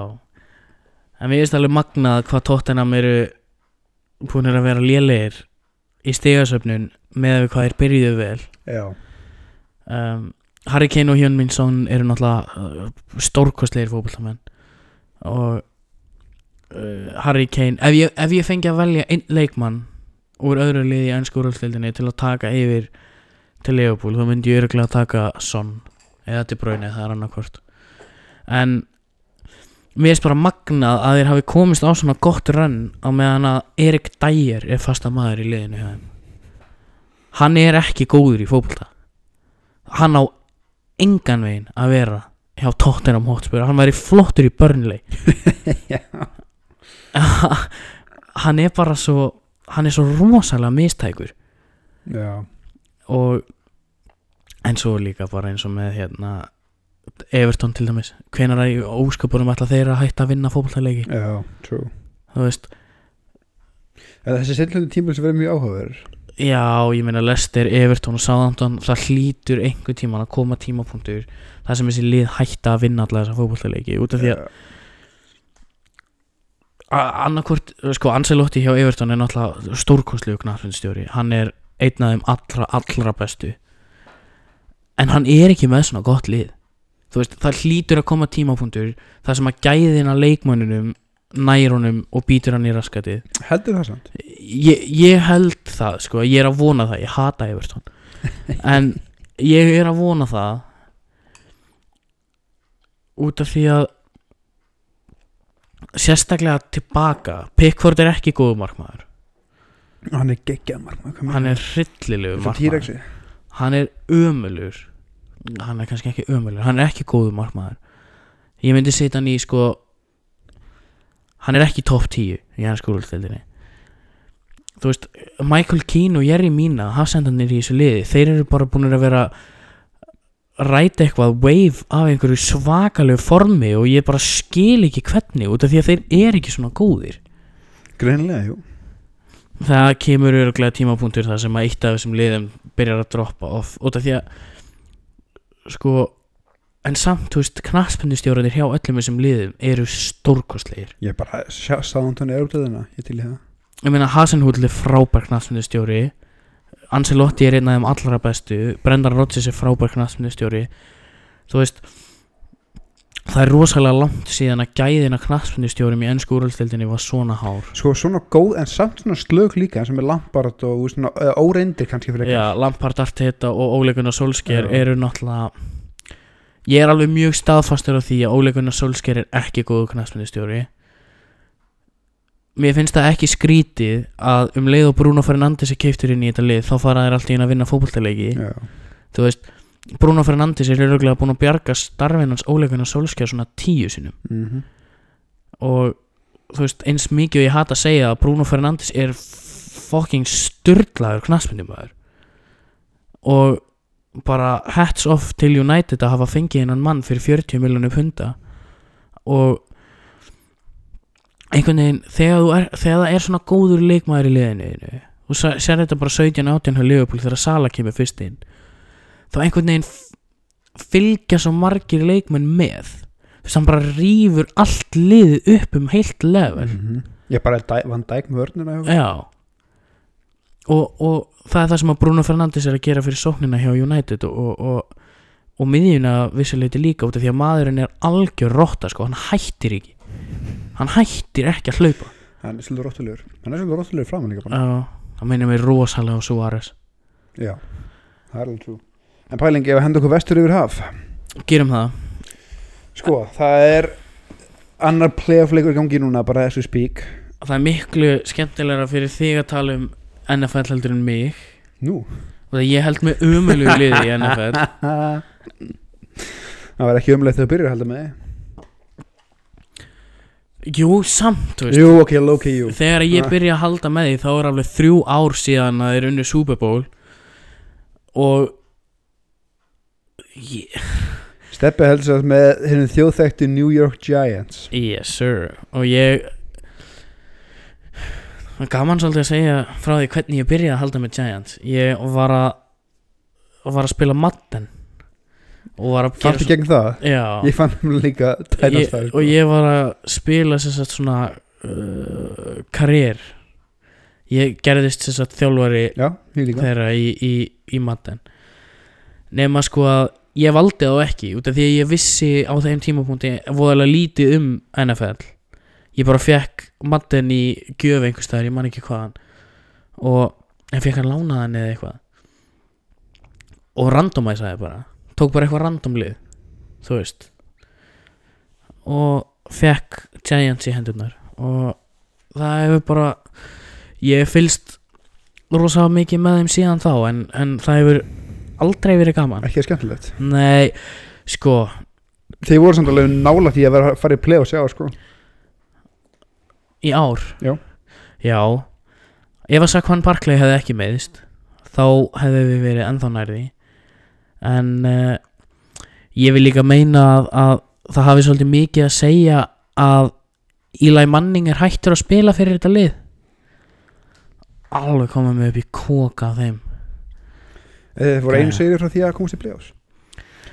En við erum alveg magnað hvað tóttinam eru búinir að vera lélegir í stigasöfnun með við hvað þeir byrjuðu vel. Já, um, Harry Kane og Hjön Minsson eru náttúrulega stórkostlegir fótballtamenn og uh, Harry Kane ef ég, ef ég fengi að velja einn leikmann úr öðru liði í ennsku úrhaldsdeildinni til að taka yfir til Leopold þá myndi ég örgulega að taka Son eða De Bruyne, það er annarkvort en mér finnst bara magnað að þeir hafi komist á svona gott rönn á meðan að Erik Dyer er fasta maður í liðinu hann er ekki góður í fótbolta. Hann á engan veginn að vera hjá Tottenham Hotspur. Hann væri flottur í Burnley. Já. hann er bara svo hann er svo rosalega mistækur. Já. Og en svo líka bara eins og með hérna Everton til dæmis. Hvenær að í óskapunum ætla þeir að hætta að vinna fótballtaleiki Já, true. Þú veist, þessi setlundi tímul sem verður mjög áhugaverður. Já ég meina Lester, Everton og Southampton það hlýtur einhver tíman að koma tímapunktur þar sem þessi lið hætta að vinna alla þessa fótballtaleiki út af því að annarkvort, sko Ancelotti hjá Everton er náttúrulega stórkostlegu knarfindstjóri hann er einn af þeim allra, allra bestu. En hann er ekki með svona gott lið veist, það hlýtur að koma tímapunktur þar sem að gæðina leikmönnunum nær honum og býtur hann í raskatið. Heldur það samt. Ég, ég held það, sko, ég er að vona það. Ég hata Everton. En ég er að vona það út af því að sérstaklega tilbaka Pickford er ekki góðu markmaður. Hann er geggjað markmaður hann er hryllilegu markmaður. Hann er ömulur hann er kannski ekki ömulur hann er ekki góðu markmaður. Ég myndi setja hann í sko hann er ekki topp 10 í hans skúrulstildinni þú veist Michael Keane og Jerry Mina hafsendanir í þessu liði. Þeir eru bara búin að vera ræta eitthvað wave af einhverju svakalegu formi og ég bara skil ekki hvernig út af því að þeir eru ekki svona góðir. Greinilega, jú. Það kemur öruglega tímapunktur þar sem að eitt af þessum liðum byrjar að droppa off. Út af því að sko en samt, þú veist, knaspendustjóraðir hjá öllum þessum liðum eru stórkostlegir. Ég bara sá hann tóni Európtöðina ég til í það. Ég meina Hasenhúll er frábær knaspendustjóri Ancelotti er einn af þeim allra bestu Brendan Rodgers er frábær knaspendustjóri þú veist það er rosalega langt síðan að gæðina knaspendustjórum í ennsku úrvaldstildinni var svona hár. Sko svona góð en samt svona slög líka sem er Lampard og svona óreindir kannski fyrir Já, Lampard, Arteta og Ole Gunnar Solskjær eru náttúrulega ég er alveg mjög staðfastur á því að Ole Gunnar Solskjær er ekki góðu knastmyndistjóri mér finnst það ekki skrítið að um leið og Bruno Fernandes er keiftur inn í þetta lið þá fara þær alltaf inn að vinna fótboltaleiki. Já. þú veist, Bruno Fernandes er örgulega búin að bjarga starfinn hans Ole Gunnar Solskjær svona tíu sinum Mm og þú veist, eins mikið og ég hata að segja að Bruno Fernandes er fucking styrlaður knastmyndumæður og bara hats off til United að hafa fengið hennan mann fyrir 40 miljonum punta og einhvern veginn þegar, er, þegar það er svona góður leikmaður í liðinu sa- sér þetta bara 17-18 hjá Liverpool þegar Sala kemur fyrst inn þá einhvern veginn fylgja svo margir leikmenn með. Þú veist hann bara rýfur allt liðið upp um heilt level. -hmm. ég bara vann dæk með vörnina hjá- Já. Og, og það er það sem að Bruno Fernandes er að gera fyrir sóknina hjá United og, og, og, og miðjuna vissuleiti líka út af því að maðurinn er algjör rotta sko, hann hættir ekki. Hann hættir ekki að hlaupa. Hann er svolítið róttulegur hann er svolítið róttulegur framan líka það minnir mig rosalega á Suárez. Já, það er alveg trú en pæling, ef við henda okkur vestur yfir haf? Gerum það. Sko, það er annar playoff leikur í gangi núna bara we speak. Það er miklu skemmtilegra fyrir þig að tala um NFL heldur en mig. Nú? Og það ég held með umölu liði í NFL það var ekki umlega þegar þú byrjar að halda með. Þig. Jú, samt, veist. Jú, ok, low key, jú. Þegar ég Ah. byrja að halda með því þá er alveg þrjú ár síðan að þeir unnu Super Bowl. Og ég, Steppi heldur sér með henni þjóðþektu New York Giants. Yes sir. Og ég gaman svolítið að segja frá því hvernig ég byrjaði að halda með Giants. Ég var að var að spila Madden. Og var að fannst þið gegn það? já, ég fann hann líka tætast ég, það sko. og ég var að spila sagt svona uh, karriér. Ég gerðist sagt þjálfari já, þeirra í, í, í Madden. Nema sko að ég valdi þá ekki út af því að ég vissi á þeim tímapunkti voðalega lítið um NFL ég bara fekk Madden í gjöf einhvers staðar, ég man ekki hvaðan og ég fekk hann lánaðan eða eitthvað. Og randomæsaði bara tók bara eitthvað randomlið þú veist. Og fekk Giants í hendurnar og það hefur bara ég fylst rosa mikið með þeim síðan þá en, en það hefur aldrei verið gaman. Ekki skemmtilegt. Nei, sko. Þeir voru samt alveg nála því að vera að fara í play og sjá sko. í ár? Já. já. Ef að Saquon Barkley hefði ekki meðist þá hefði við verið ennþá nærði en uh, ég vil líka meina að, að það hafi svolítið mikið að segja að Eli Manning er hættur að spila fyrir þetta lið. Alveg komið mig upp í koka af þeim þeir voru einu segir frá því að komast í play-offs.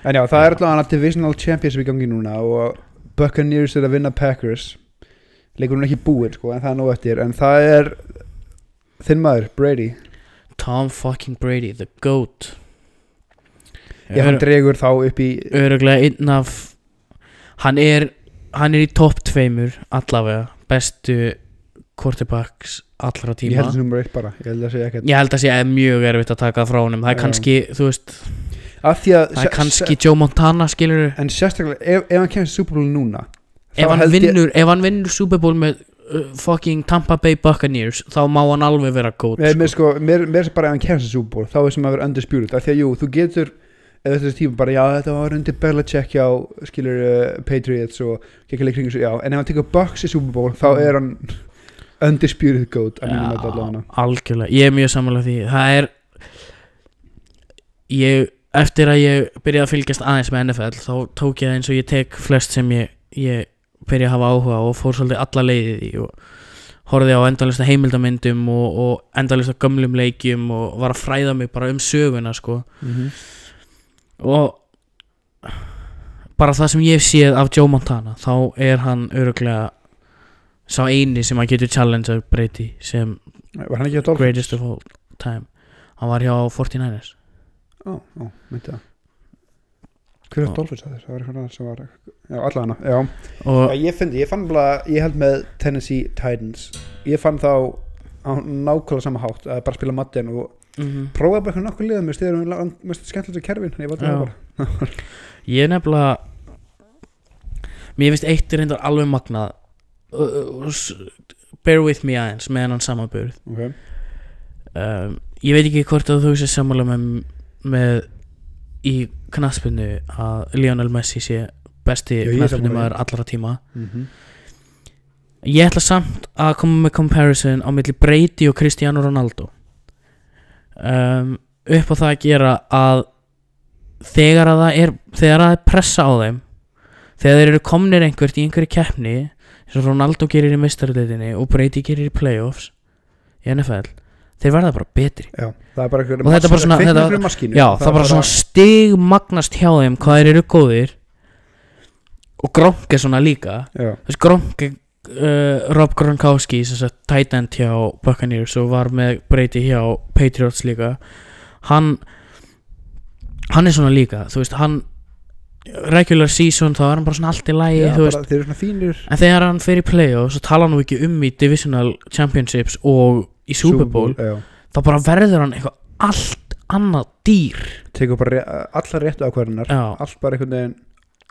En já, það er allavega divisional championship í gangi núna og Buccaneers er að vinna Packers. Leikurinn er ekki búinn sko, en það er nóg eftir. En það er þinn maður, Brady. Tom fucking Brady, the GOAT. Ég hann dregur þá upp í Öruglega einn af Hann er Hann er í topp tveimur allavega. Bestu quarterbacks allra ég tíma held þessi nummer eitt bara, ég held að segja ekkert Ég held að sé að mjög erfitt að taka það frá honum Það er Já. kannski, þú veist af því að Það er kannski Joe Montana skilur en sérstaklega, ef, ef hann kemur Super Bowl núna þá ef hann, held ég- vinnur, ef hann vinnur Super Bowl með uh, fucking Tampa Bay Buccaneers þá má hann alveg vera góð Mér, mér, sko. sko, mér, mér er bara ef hann kemst í Super Bowl þá er sem að vera undisputed af því að jú, þú getur eða þessi tíma bara, já, þetta var undir Belichick já, skilur uh, Patriots og gekkilega kringu svo, já, en ef hann tekur Bucks í Super Bowl, þá Mm. er hann undisputed goat allavega. algjörlega, ég er mjög samanlega því. Það er ég, eftir að ég byrjaði að fylgjast aðeins með NFL þá tók ég það eins og ég tek flest sem ég, ég byrja að hafa áhuga og fór svolítið alla leiðið í og horfði á endalista heimildamyndum og, og endalista gömlum leikjum og var að fræða mig bara um söguna sko. Mm -hmm. og bara það sem ég séð af Joe Montana þá er hann öruglega sá eini sem að getur challenge Brady sem Var hann ekki að Dolphins? greatest of all time hann var hjá 49ers Ó, ó, myndi það Hver er Ó. Dolphins að þér? Það var eitthvað annað sem var Já, allavega, já og Já, ég fyndi, ég fann bara, ég held með Tennessee Titans Ég fann þá á nákvæmlega sama hátt að bara spila Madden og mm prófaði bara eitthvað nokkuð liða með stiður mest skemmtilega kerfin, ég var Já. það bara ég er nefnilega mér finnst eitt reyndar alveg magnað bear with me aðeins með hennan samanburð okay. um, ég veit ekki hvort að þú sé sammála með, með í knaspinu að Lionel Messi sé besti knaspinu maður allra tíma mm -hmm. Ég ætla samt að koma með comparison á milli Brady og Cristiano Ronaldo um, upp á það að gera að þegar að það er þegar að það er pressa á þeim þegar þeir eru komnir einhvert í einhverju keppni og Ronaldo gerir í mistarleitinni og Brady gerir í playoffs í NFL þeir verða bara betri. Já, það er bara Og þetta er bara svona- þetta- maskínu, Já, það, er bara svona stig magnast hjá þeim hvað þeir eru góðir og Gronk er svona líka. Þess Gronk uh, Rob Gronkowski þess að tight end hjá Buccaneers og var með Brady hjá Patriots líka. Hann hann er svona líka þú veist hann regular season þá er hann bara svona allt í lagi já bara, þeir eru svona fínir en þegar hann fer í playoffs og tala nú ekki um í divisional championships og í Super Bowl já. þá bara verður hann eitthvað allt annað dýr Tekur bara ré, allar réttu ákvarðunar Já. Allt bara einhvern veginn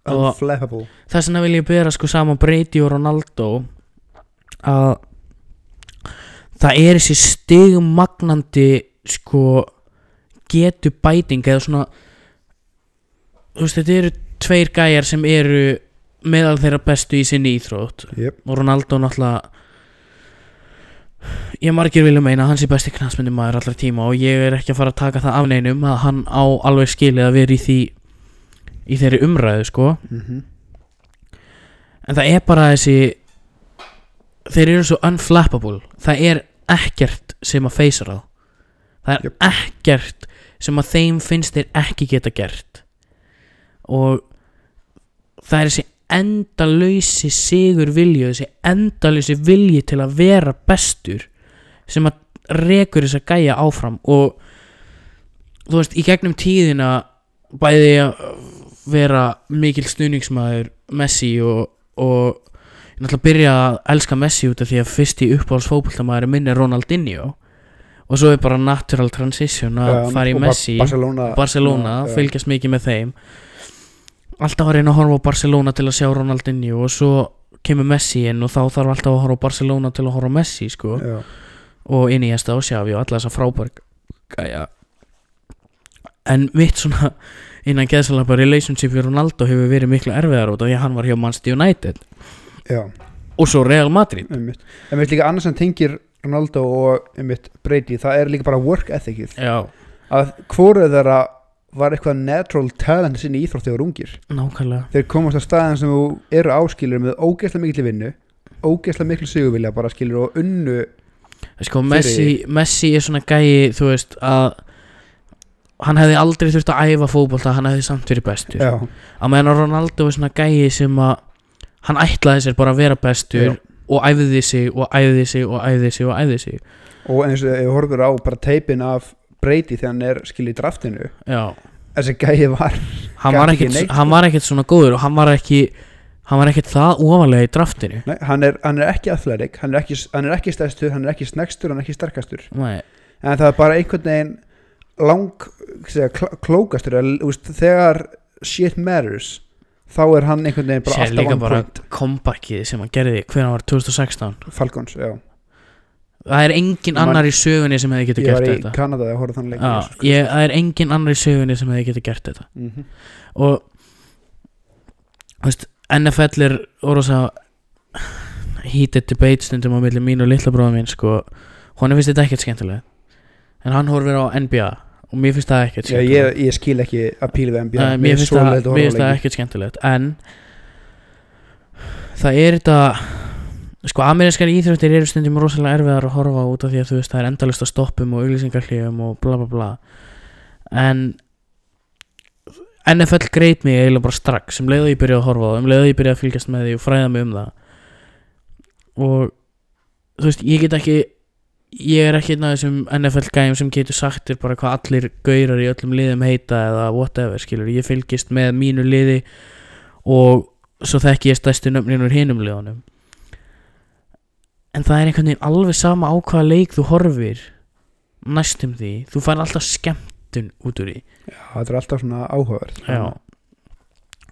Og- Unflappable þess vegna vil ég bera sko saman Brady og Ronaldo að það er þessi stigmagnandi sko getu bæting eða svona þú veist þetta eru tveir gæjar sem eru meðal þeirra bestu í sinni íþrótt. Yep. og Ronaldo náttúrulega ég margir vilja meina að hann sé besti knastmyndi maður allra tíma og ég er ekki að fara að taka það af neinum að hann á alveg skilið að vera í því í þeirri umræðu sko. Mm En það er bara þessi Þeir eru svo unflappable. Það er ekkert sem að feysar þá Það er Jöp. ekkert sem að þeim finnst þeir ekki geta gert. Og það er þessi endalausi sigur vilju Þessi endalausi vilji til að vera bestur Sem að rekur þess að gæja áfram Og þú veist, í gegnum tíðina Bæði að vera mikil stuðningsmaður Messi og, og ég náttúrulega byrja að elska Messi út af því að fyrst í uppáhalds fótboltamaður minn er Ronaldinho og svo er bara natural transition að fara í Messi. Barcelona, Barcelona, já. fylgjast mikið með þeim alltaf að reyna að horfa á Barcelona til að sjá Ronaldinho og svo kemur Messi inn og þá þarf alltaf að horfa á Barcelona til að horfa á Messi sko. Já. og inn í Esta og Xavi og alla þessa frábær gæja. En mitt svona innan geðsalega bara relationship við Ronaldo hefur verið miklu erfiðar út af því að hann var hjá Manchester United. Já, og svo Real Madrid. Einmitt. En við líka annars sem tengir Ronaldo og einmitt Brady Það er líka bara work ethicið. Já, Að hvoru þeirra var eitthvað natural talent sinni í íþrótt þegar ungir? Nákvæmlega. Þeir komast að staðin sem þú eru áskilur með ógeðslega mikil vinnu ógeðslega mikil sigurvilja bara skilur og unnu sko, Messi, Messi er svona gæi þú veist að hann hefði aldrei þurft að æfa fótbolta hann hefði samt verið bestur. Já, að meðan Ronaldo er svona gæi sem að hann ætlaði sér bara að vera bestur Já. og æfði sig og æfði sig og æfði sig og æfði sig. Og eins og ég horfður á bara teipin af Brady þegar hann er skil í draftinu. Já, þessi gæði var hann var, ekki ekkit, neitt, hann sko. var ekkit svona góður og hann var ekki hann var ekkit það ofalega í draftinu. Nei, hann, er, hann er ekki athletic hann er ekki, hann er ekki stæstur, hann er ekki snegstur hann er ekki sterkastur. Nei, en það er bara einhvern veginn lang segja, kl klókastur þegar shit matters þá er hann einhvern veginn bara sér alltaf líka bara comebackið sem hann gerði hvernig hann var 2016 Falcons, já það er engin annar í sögunni sem hefði getið ég var gert í þetta. Kanada að horfa þann leik ég, það er engin annar í sögunni sem hefði getið gert þetta. Mm -hmm. og veist, NFL er orðsa heated debate stundum á milli mín og litla bróða mín sko, honum finnst þetta ekkert skemmtilega. En hann horfir á NBA og mér finnst það ekkert já, ég, ég skil ekki að píla við NBA Nei, mér finnst það, mér finnst það ekkert skemmtilegt. En það er þetta sko amerískar íþróttir eru stundum rosalega erfiðar að horfa út af því að þú veist það er endalist að stoppum og auglýsingarhlífum og bla bla bla. En NFL greit mig eiginlega bara strax. Um leiðu ég byrjaði að horfa á um leiðu ég byrjaði að fylgjast með því og fræða mig um það. Og þú veist ég get ekki ég er ekki af þessum NFL gæjum sem getur sagt þér bara hvað allir gaurar í öllum liðum heita eða whatever skilur, ég fylgist með mínu liði og svo þekki ég stærstu nöfnin úr hinum liðunum en það er einhvern veginn alveg sama á hvaða leik þú horfir næstum því, þú fær alltaf skemmtun út úr því. Já, þetta er alltaf svona áhugaverð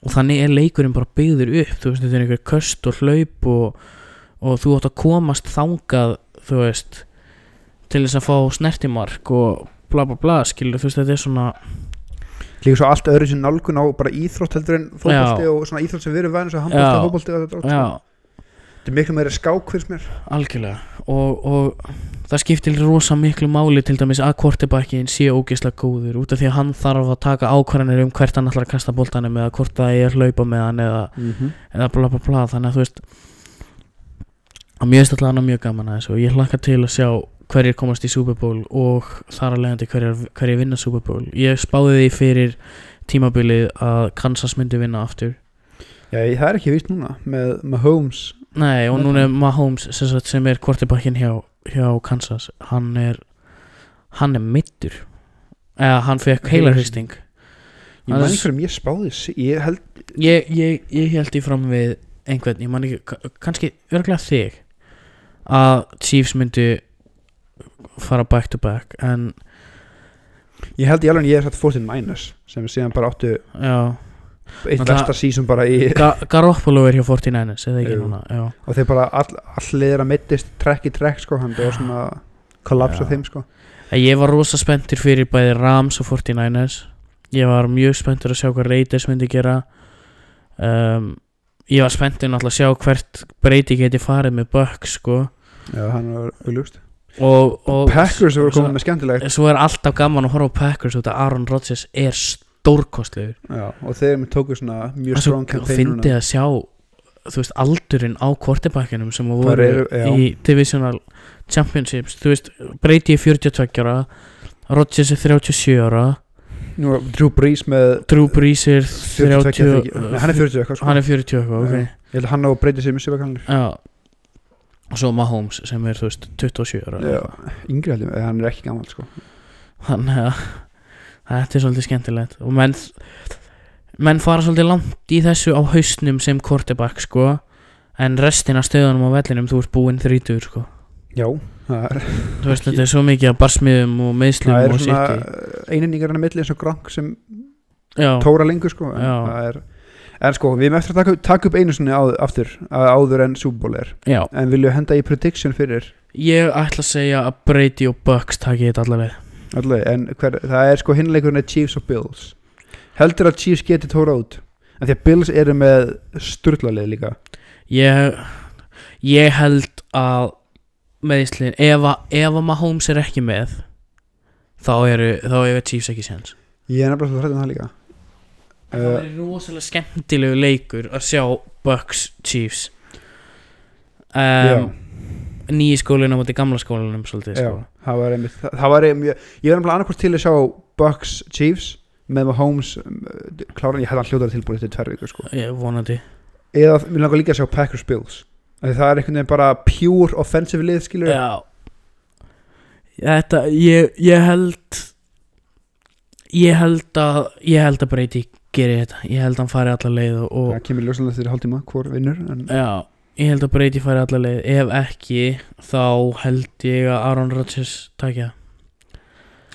Og þannig er leikurinn bara byggður upp Þú veist, þetta er einhver köst og hlaup og, og þú átt að komast þangað Þú veist Til þess að fá snertimark og bla bla bla skilur Þú veist, þetta er svona líka svo allt öðru sem nálgun á bara íþrótt heldur en fótbolti Já. og svona íþrótt sem við erum væðin svo handbolti Já. og þetta þetta er miklu meira skák fyrst mér. Algjörlega. Og, og það skiptir rosa miklu máli til dæmis að quarterbackin sé ógeðslega góður út af því að hann þarf að taka ákvarðanir um hvert hann ætlar að kasta boltanum eða hvort það er hlaupa með hann eða mm -hmm. eða bla bla bla. Þannig að þú veist að mjög stallega mjög gaman að þessu og ég hlakka til að sjá hverjir komast í Super Bowl og þar að leiðandi hverjir, hverjir vinna Super Bowl. Ég spáði því fyrir tímabilið að Kansas myndi vinna aftur. Já, það er ekki víst núna með Mahomes nei og núna er Mahomes sem, sagt, sem er quarterbackin hjá, hjá Kansas hann er hann er mittur eða hann fekk heilarhristing ég man er- ekki hverjum ég spáði s- ég held, ég, ég, ég held í fram við einhvern, ég man ekki, ka- kannski örglega þig að Chiefs myndi fara back to back en ég held í alveg ég hef satt 49ers sem síðan bara áttu já, eitt versta sísum bara í Ga Garoppolo er hjá 49ers eða ekki Jú. núna? Já. og þeir bara all, allir að mittist trekk í trekk sko, hann var svona kollaps á Já. þeim sko. Ég var rosa spenntur fyrir bæði Rams og 49ers ég var mjög spenntur að sjá hvað Raiders myndi gera. Um, ég var spenntur náttúrulega að sjá hvert breyti geti farið með Bucks sko. Já, hann var augljóst. Og, og Packers voru komið með skemmtilegt. svo er alltaf gaman að horfa á Packers út að Aaron Rodgers er stórkostlegur. Já, og þeir tóku svona mjög og svo strong campaign fyndi að sjá veist aldurinn á quarterbackinum sem voru já. í divisional championships. Þú veist Brady er 42 ára Rodgers er 37 ára. Nú, Drew Brees með Drew Brees er 42 30 ekki- Nei, hann er 40 eitthvað sko. hann er 40 eitthvað, ok. Ég held að hann á Brady sem er sjöfakannir já. Og svo Mahomes sem er þú veist 27 ára. Já, yngri heldur, hann er ekki gammal sko. þannig að þetta er svolítið skemmtilegt. Og menn menn fara svolítið langt í þessu á hausnum sem quarterback sko. En restin af stöðunum á vellinum þú ert búinn 30 sko. Já, þú veist þetta er svo mikið af barsmiðum og meðslum það er svona eininningarinn að milli eins og Gronk sem já, tóra lengur sko. en, Já. það er, en sko, við erum eftir að taka, taka upp einu sinni áður, aftur að áður en Super Bowl er. Já. En vilju henda í prediction fyrir? Ég ætla að segja að Brady og Bucks taki þetta allaveg allaveg, en hver, það er sko hinleikurinn er Chiefs og Bills. Heldur að Chiefs geti tóra út? En því að Bills eru með sturlalið líka. Ég ég held að meðslin ef að, ef að Mahomes er ekki með þá eru þá eru Chiefs ekki séns. Ég er nefnilega svo hrættum það líka. Það uh, er rosalega skemmtilegu leikur að sjá Bucks Chiefs. Um, nýji skólinu á móti gamla skólinum svolítið sko. Það var einmitt það, það var einmitt, ég var nefnilega annarkvort til að sjá Bucks Chiefs með Mahomes um, kláran, ég hefði hann hljóðar tilbúið til tverr vikur sko. Ég vonandi. Eða mér langar líka að sjá Packers Bills. Það er einhvern veginn bara pure offensive lið skilur Já. Þetta, ég, ég held Ég held að Ég held að Brady geri þetta. Ég held að hann fari alla leið og, það kemur ljósanlega þegar hálftíma hvor vinnur en Já, ég held að Brady fari alla leið. Ef ekki, þá held ég að Aaron Rodgers takja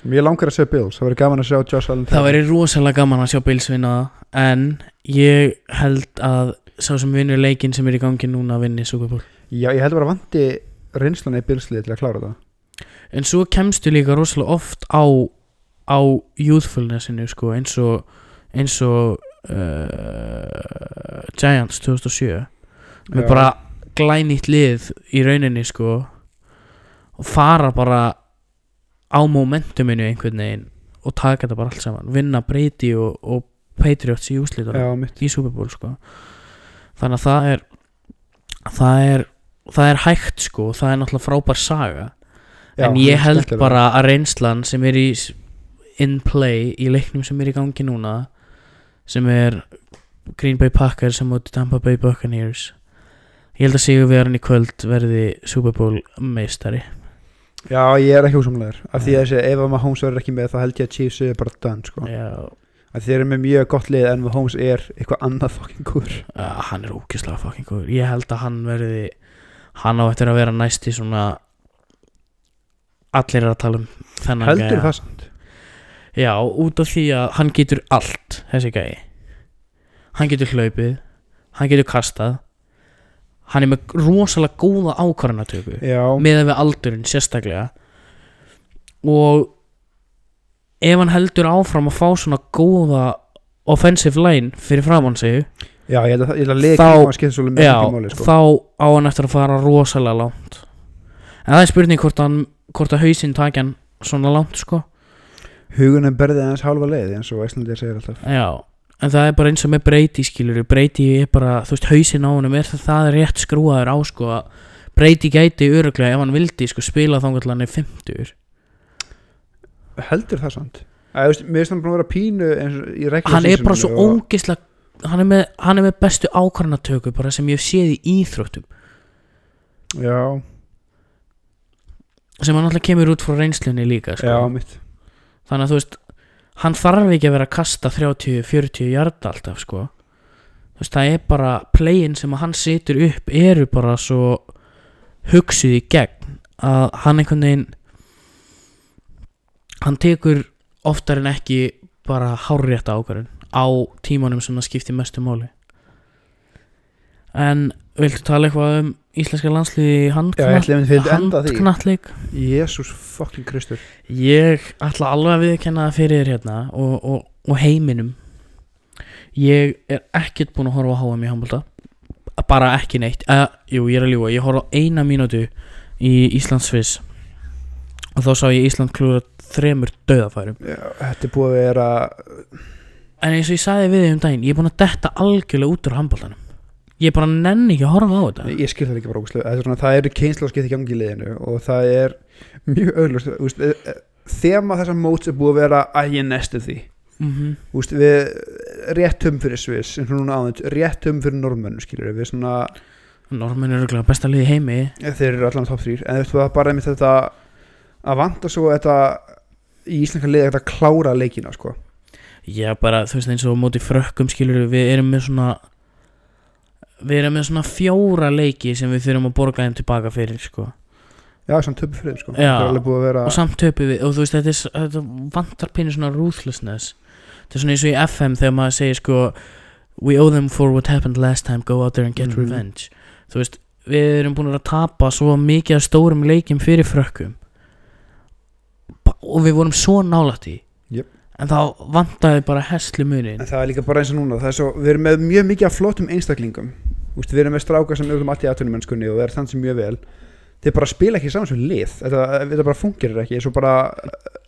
mér langar að segja Bills, það verður gaman að sjá Josh Allen Það væri rosalega gaman að sjá Bills vinna En ég held að Sá sem vinnur leikinn sem er í gangi núna vinni Super Bowl. Já, ég held að vandi reynslana í Bills liði til að klára það. En svo kemstu líka rosalega oft á á youthfulnessinu sko eins og eins og uh, Giants 2007 með Já. bara glænýtt lið í rauninni sko. Og fara bara á momentuminu einhvern veginn og taka þetta bara allt saman. Vinna Brady og, og Patriots í úslítunum já, í Super Bowl sko. Þannig að það er það er það er hægt sko. Það er náttúrulega frábær saga. Já, en ég held bara að reynslan sem er í in play í leiknum sem er í gangi núna sem er Green Bay Packers sem móti Tampa Bay Buccaneers ég held að Sigur Veran í kvöld verði Super Bowl meistari. Já, ég er ekki húsamlegar af því að þessi, ef að Mahomes verður ekki með þá held ég að Chiefs er bara done sko. Já, að þeir eru með mjög gott lið en Mahomes er eitthvað annað fucking góður uh, hann er ókjöslega fucking góður ég held að hann verði hann á eftir að vera næst í svona allir er að tala um þennan heldur gæja. það samt Já, út af því að hann getur allt þessi gæi. Hann getur hlaupið Hann getur kastað Hann er með rosalega góða ákvarðanatöku með við aldurinn sérstaklega. Og ef hann heldur áfram að fá svona góða offensive line fyrir framann sig já, ég held að, ég held að leik Þá- þá, skiptir svolítið með já, miklu máli sko. þá á hann eftir að fara rosalega langt. En það er spurning hvort, hann, hvort að hausinn takja hann svona langt sko. Hugunum berði aðeins hálfa leið eins og Íslandir segir alltaf. Já, en það er bara eins og með Brady skilur Brady er bara, þú veist, hausinn á honum er það, það er rétt skrúaður á sko að Brady gæti öruglega ef hann vildi sko spila þá hann er 50 heldur það samt. Að, veist, mér finnst hann búin að vera pínu Hann er bara svo og- ógislega hann er með, hann er með bestu ákvarðanatöku bara sem ég hef séð í íþróttum. Já, sem hann alltaf kemur út frá reynslunni líka sko. já, þannig að þú veist hann þarf ekki að vera að kasta 30-40 hjarta alltaf sko. Þú veist það er bara playin sem hann setur upp eru bara svo hugsuð í gegn að hann einhvern veginn hann tekur oftar en ekki bara hárrétta ákvarðun á tímanum sem það skiptir mestu máli. En viltu tala eitthvað um íslenska landsliði handknattleik. Jésús fucking Kristur. Ég ætla alveg að viðkenna það fyrir þér hérna og, og, og heiminum. Ég er ekkert búinn að horfa á HM í handbolta. Bara ekki neitt. Uh, Jú, ég er að ljúga, ég horfa á eina mínútu í Íslandsviss og þá sá ég Ísland klúra þremur döðafærum Já, þetta er búið að vera en eins og ég sagði við þig um daginn ég er búinn að detta algjörlega út úr handboltanum ég bara nenni ekki að horfa á þetta. Ég skil það ekki bara ógæslega það er, svona, það er kynnslóðskipt í gangi í liðinu og það er mjög auðlust þema þessa móts er búið að vera að ég nestu því. Mm Úst, við réttum fyrir Sviss réttum fyrir normennu skilur við svona, Normin er örugglega besta lið í heimi. Þeir eru allan top 3 en það er bara einmitt þetta að vanta svo þetta í íslenska liði þetta klára leikina sko. Já, bara, þú veist, eins og móti frökkum skilur við erum með svona við erum með svona fjóra leiki sem við þurfum að borga þeim tilbaka fyrir, sko. Já, samt töpu fyrir sko. Er vera og samt töpu við, og þú veist, þetta, er, þetta vantar pínu svona ruthlessness. Þetta er svona eins og í FM þegar maður segir, sko we owe them for what happened last time go out there and get Mhm. revenge. Þú veist, við erum búin að tapa svo mikið af stórum leikjum fyrir frökkum. Og við vorum svo nálætt í Jöp. en þá vantaði bara heslu munin en það er líka bara eins og núna er svo, við erum með mjög mikið af flottum einstaklingum Úst, við erum með strákar sem eru um allt í atvinnumennskunni og það er þannig sem mjög vel. Þeir bara spila ekki saman sem lið. Þetta, þetta bara fungerir ekki bara,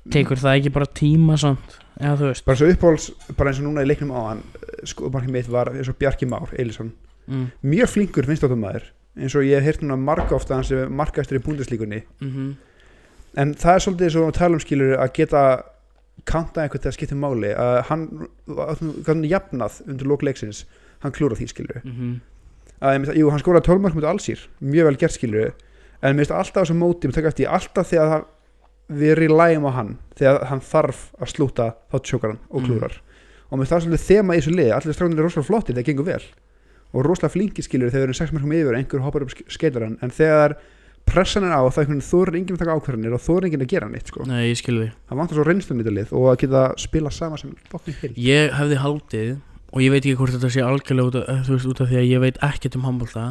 tekur það ekki bara tíma samt? Eða þú veist. bara svo uppáhalds bara eins og núna í leiknum á hann sko markið mitt var eins og Bjarki Már Eilisson mm. mjög flinkur maður eins og ég hef heyrt núna marga ofta hans sem markastur í búndislíkunni Mm en það er svolítið eins og að geta kanta eitthvað til að skipta máli að hann, hann jafnað undir lók leiksins hann klúra því skilur -hmm. Að, jú, hann skóraði 12 mörg mútið allsýr mjög vel gert skilur en mér finnst alltaf á þessu móti, eftir alltaf þegar það, við relægjum á hann þegar hann þarf að slúta þá tjókar hann og Mm. klúrar og mér finnst það svolítið þema í þessu liði, allir er rosalega flottir það gengur vel. Og rosalega flinki skilur þegar við erum 6 mörgum yfir og einhver hoppar upp skeitar hann en þegar pressan er á það veginn þorir enginn að taka ákvarðanir og þorir enginn að gera neitt sko. Nei, ég skil því það vantar svo reynslun í þetta lið og að geta spila sama sem fokkin og ég veit ekki hvort þetta sé algjörlega út af, þú veist, út af því að ég veit ekkert um handbólta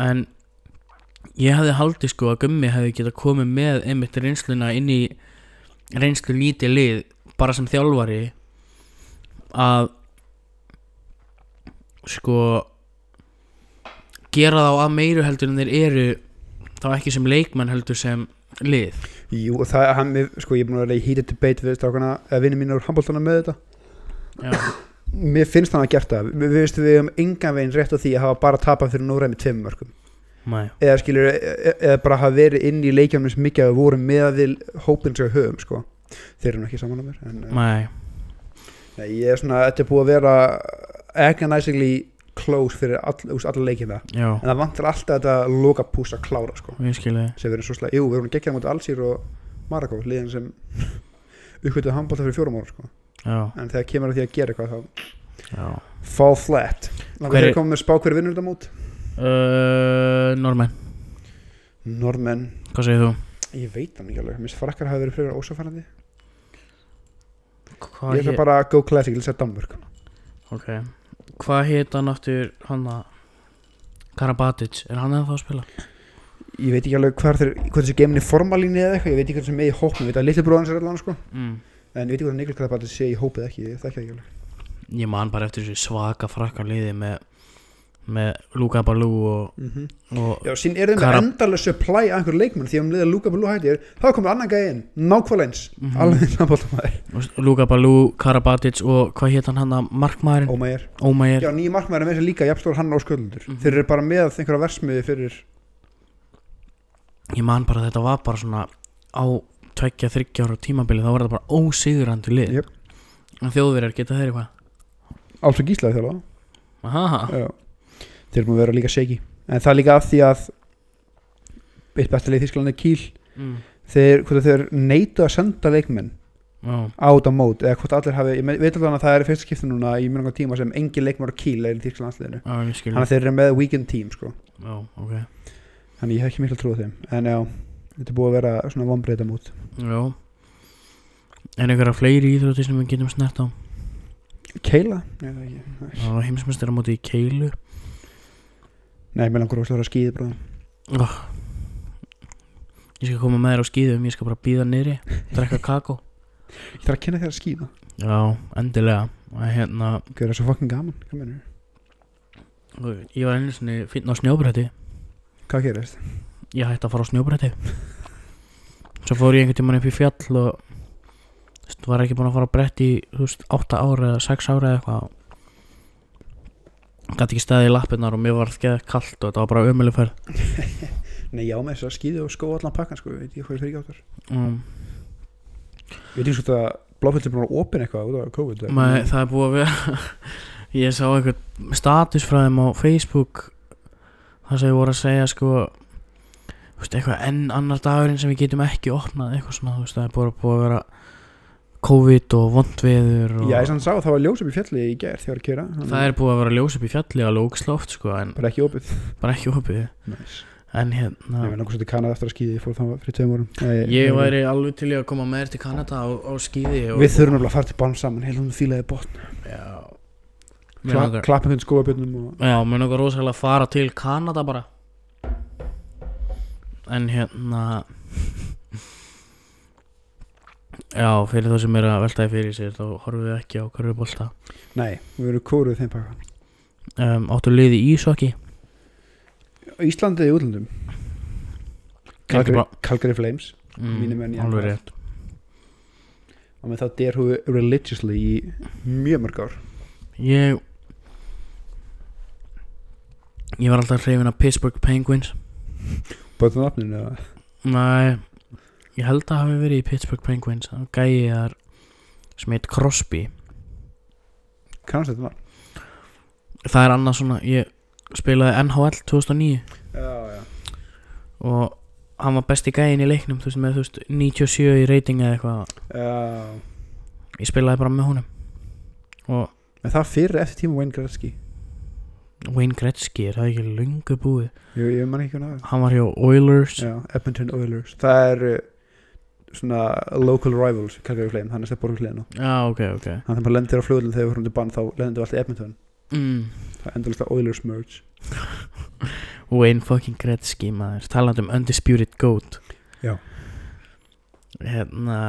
en ég hefði haldið sko að Gummi hefði getað komið með einmitt reynsluna inn í reynslu lítið lið bara sem þjálfari að sko gera þá að meiru heldur en þeir eru þá ekki sem leikmenn heldur sem lið. Jú, og það er hann, sko, ég er búin að vera í heated debate við strákana, eða vinni mínu úr handbóltana með þetta. Já, mér finnst hann að gert það. Við, veistum við um engan veginn rétt á því að hafa bara tapað fyrir með tveim mörgum mæ eða skilur, e- eða bara hafa verið inn í leikjanum sem mikið við vorum með hópin sem höfum, sko. Þeir eru ekki saman á mér en, Mæ, nei, ég er svona, þetta er búið að vera agonizingly close fyrir all, alla já, en það vantar alltaf þetta loka pús að klára, sko. Sem erum svo slæg, jú, við erum geggjað mútið Alsýr og Marako, liðin sem uppkvölduð handbólta fyrir fjórum ára, sko en þegar kemur að því að gera eitthvað þá já. fall flat. Hver er- að með spá hverju vinnur þetta mót? uh, Normen, Normenn, hvað segir þú? ég veit það ekki alveg. Mér finnst frakkar hafa verið fyrir ósafærandi Hvað Ég ætla bara að go classic, ég vil segja Danmörk. Ok. Hvað heit hann aftur hann að Karabatic, er hann eða að spila? Ég veit ekki alveg hvar þeir, hvað þessi geminni formalíni eða eitthvað Ég veit ekki hvað sem með í hópnum, ég veit að litli bróðans er allan sko. Mm. En ég veit ekki hvað Niklas Krabat sé í hópið ekki, ég það ekki alveg Ég man bara eftir þessu svaka frakka liði með með Luka Balú og, mm og Já, sín er þeim með endalega supply að einhver leikmann Því að um liða Luka Balú hættir, þá komur annan gæði inn Nákvæmlega eins, Mhm. alveg eins handbóltamæður og Luka Balú, Karabatic og hvað heit hann hann að markmaðurinn? Ómægir Ómægir Já, nýja markmaður er með þess líka, jafnstór hann á sköldur Mhm. Þeir eru bara með einhverja versmiði fyrir Ég man bara að þetta var bara svona á tveggja, þryggja ára tímabili þá var þetta bara ósigurandi lið. En þjóðverjar geta þeir eitthvað? Alls og gíslaði þjálfa. Þeir eru að vera líka shaky En það er líka af því að Eitt bestalið í Þísklandi Kíl mm. Þeir, þeir neitu að senda leikmenn Já, á þetta mót Eða hvort allir hafi, ég veit alveg að það er í fyrsta skipti núna Í mjög langan tíma sem engin leikmenn á Kíl Er í Þískland skil. Þannig að þeir eru með weekend team sko. Já, ok. Þannig ég hef ekki miklu trúa þeim. En já, þetta er búið að vera svona vombreyta mót Já En einhverja fleiri íþrótti sem við getum snert á Keila? Það. Það heimsmyndstur á móti í Keilu Nei, mér langar rosalega að skýði bráðum oh. Ég skal koma með þér á skíðum Ég skal bara býða niðri Drekka kakó Ég þarf að kynna þér að skýða Já, endilega Og hérna Það er svo fucking gaman? Ég var einu sinni finn á snjóbretti Hvað gerist? Ég hætti að fara á snjóbretti. Svo fór ég einhvern tímann upp í fjall Og veist, var ekki búin að fara á bretti í, veist, 8 ára eða 6 ára eða eitthvað. Gæti ekki staðið í lappirnar og mér var skeið kallt og þetta var bara ömuleg ferð. Nei, já, með þess að skýði og skó allan pakkan sko, ég veit ekki hvað ég fyrir ekki áttar um, Ég veit ekki svo að Bláfell er búin að opina eitthvað út af COVID Nei, það er búið að vera. Ég sá einhvern status frá þeim á Facebook Það sem ég voru að segja sko veist, eitthvað enn annar dagurinn sem við getum ekki opnað eitthvað svona, þú veist, það er búið, búið að vera COVID og vondveður og Já, ég sann sá að það var ljós upp í fjalli í gerð þegar að kera það er búið að vera ljós upp í fjalli alveg ógsláft sko, en bara ekki opið. bara ekki opið. Nice. en Ég hérna, var náttúrulega svolítið kannað eftir að skýði, ég fór það fyrir tveim árum. Nei, ég væri alveg til í að koma með þér til Kanada á, á skíði og, Við þurfum nefnilega að fara til bán saman, heil hún fílaði botn já, Kla, langar- Klappa einhvern skóabjörnum og Já, mér langar rosalega að fara til Kanada bara En hérna Já, fyrir þá sem er að veltaði fyrir sér þá horfum við ekki á körfubólta Nei, við verðum kóruð þeim pakka. Um, Áttu liði í Ísvaki Á Íslandi í útlöndum. Calgary, Calgary Flames Mm, Alveg rétt. Og með þá derhú religiously í mjög mörg ár. Ég Ég var alltaf hrifin af Pittsburgh Penguins Böðum nafninu eða? Nei Ég held að hafi verið í Pittsburgh Penguins. Það þar sem heit Crosby kannast þetta var Það er annað svona Ég spilaði NHL 2009 já, já. Og hann var besti gæinn í leiknum þú veist, með þú veist, 97 í reyting eða eitthvað. Ég spilaði bara með honum. Og en það fyrir eftir tíma Wayne Gretzky Wayne Gretzky er það ekki löngu búið? Ég, ég man ekki hvernig hann var hjá Oilers. Já, Edmonton Oilers. Það er uh, svona local rivals Calgary Flame, hann er stefn borgar hliðina já, ok, ok. Þannig að maður lendir á flugulinn þegar við fyrir til bann þá lendir við alltaf Edmonton. Mm. Það er endurlega Oilers merge. Wayne fucking Gretzky maður. Talandi um Undisputed Goat. Já. hérna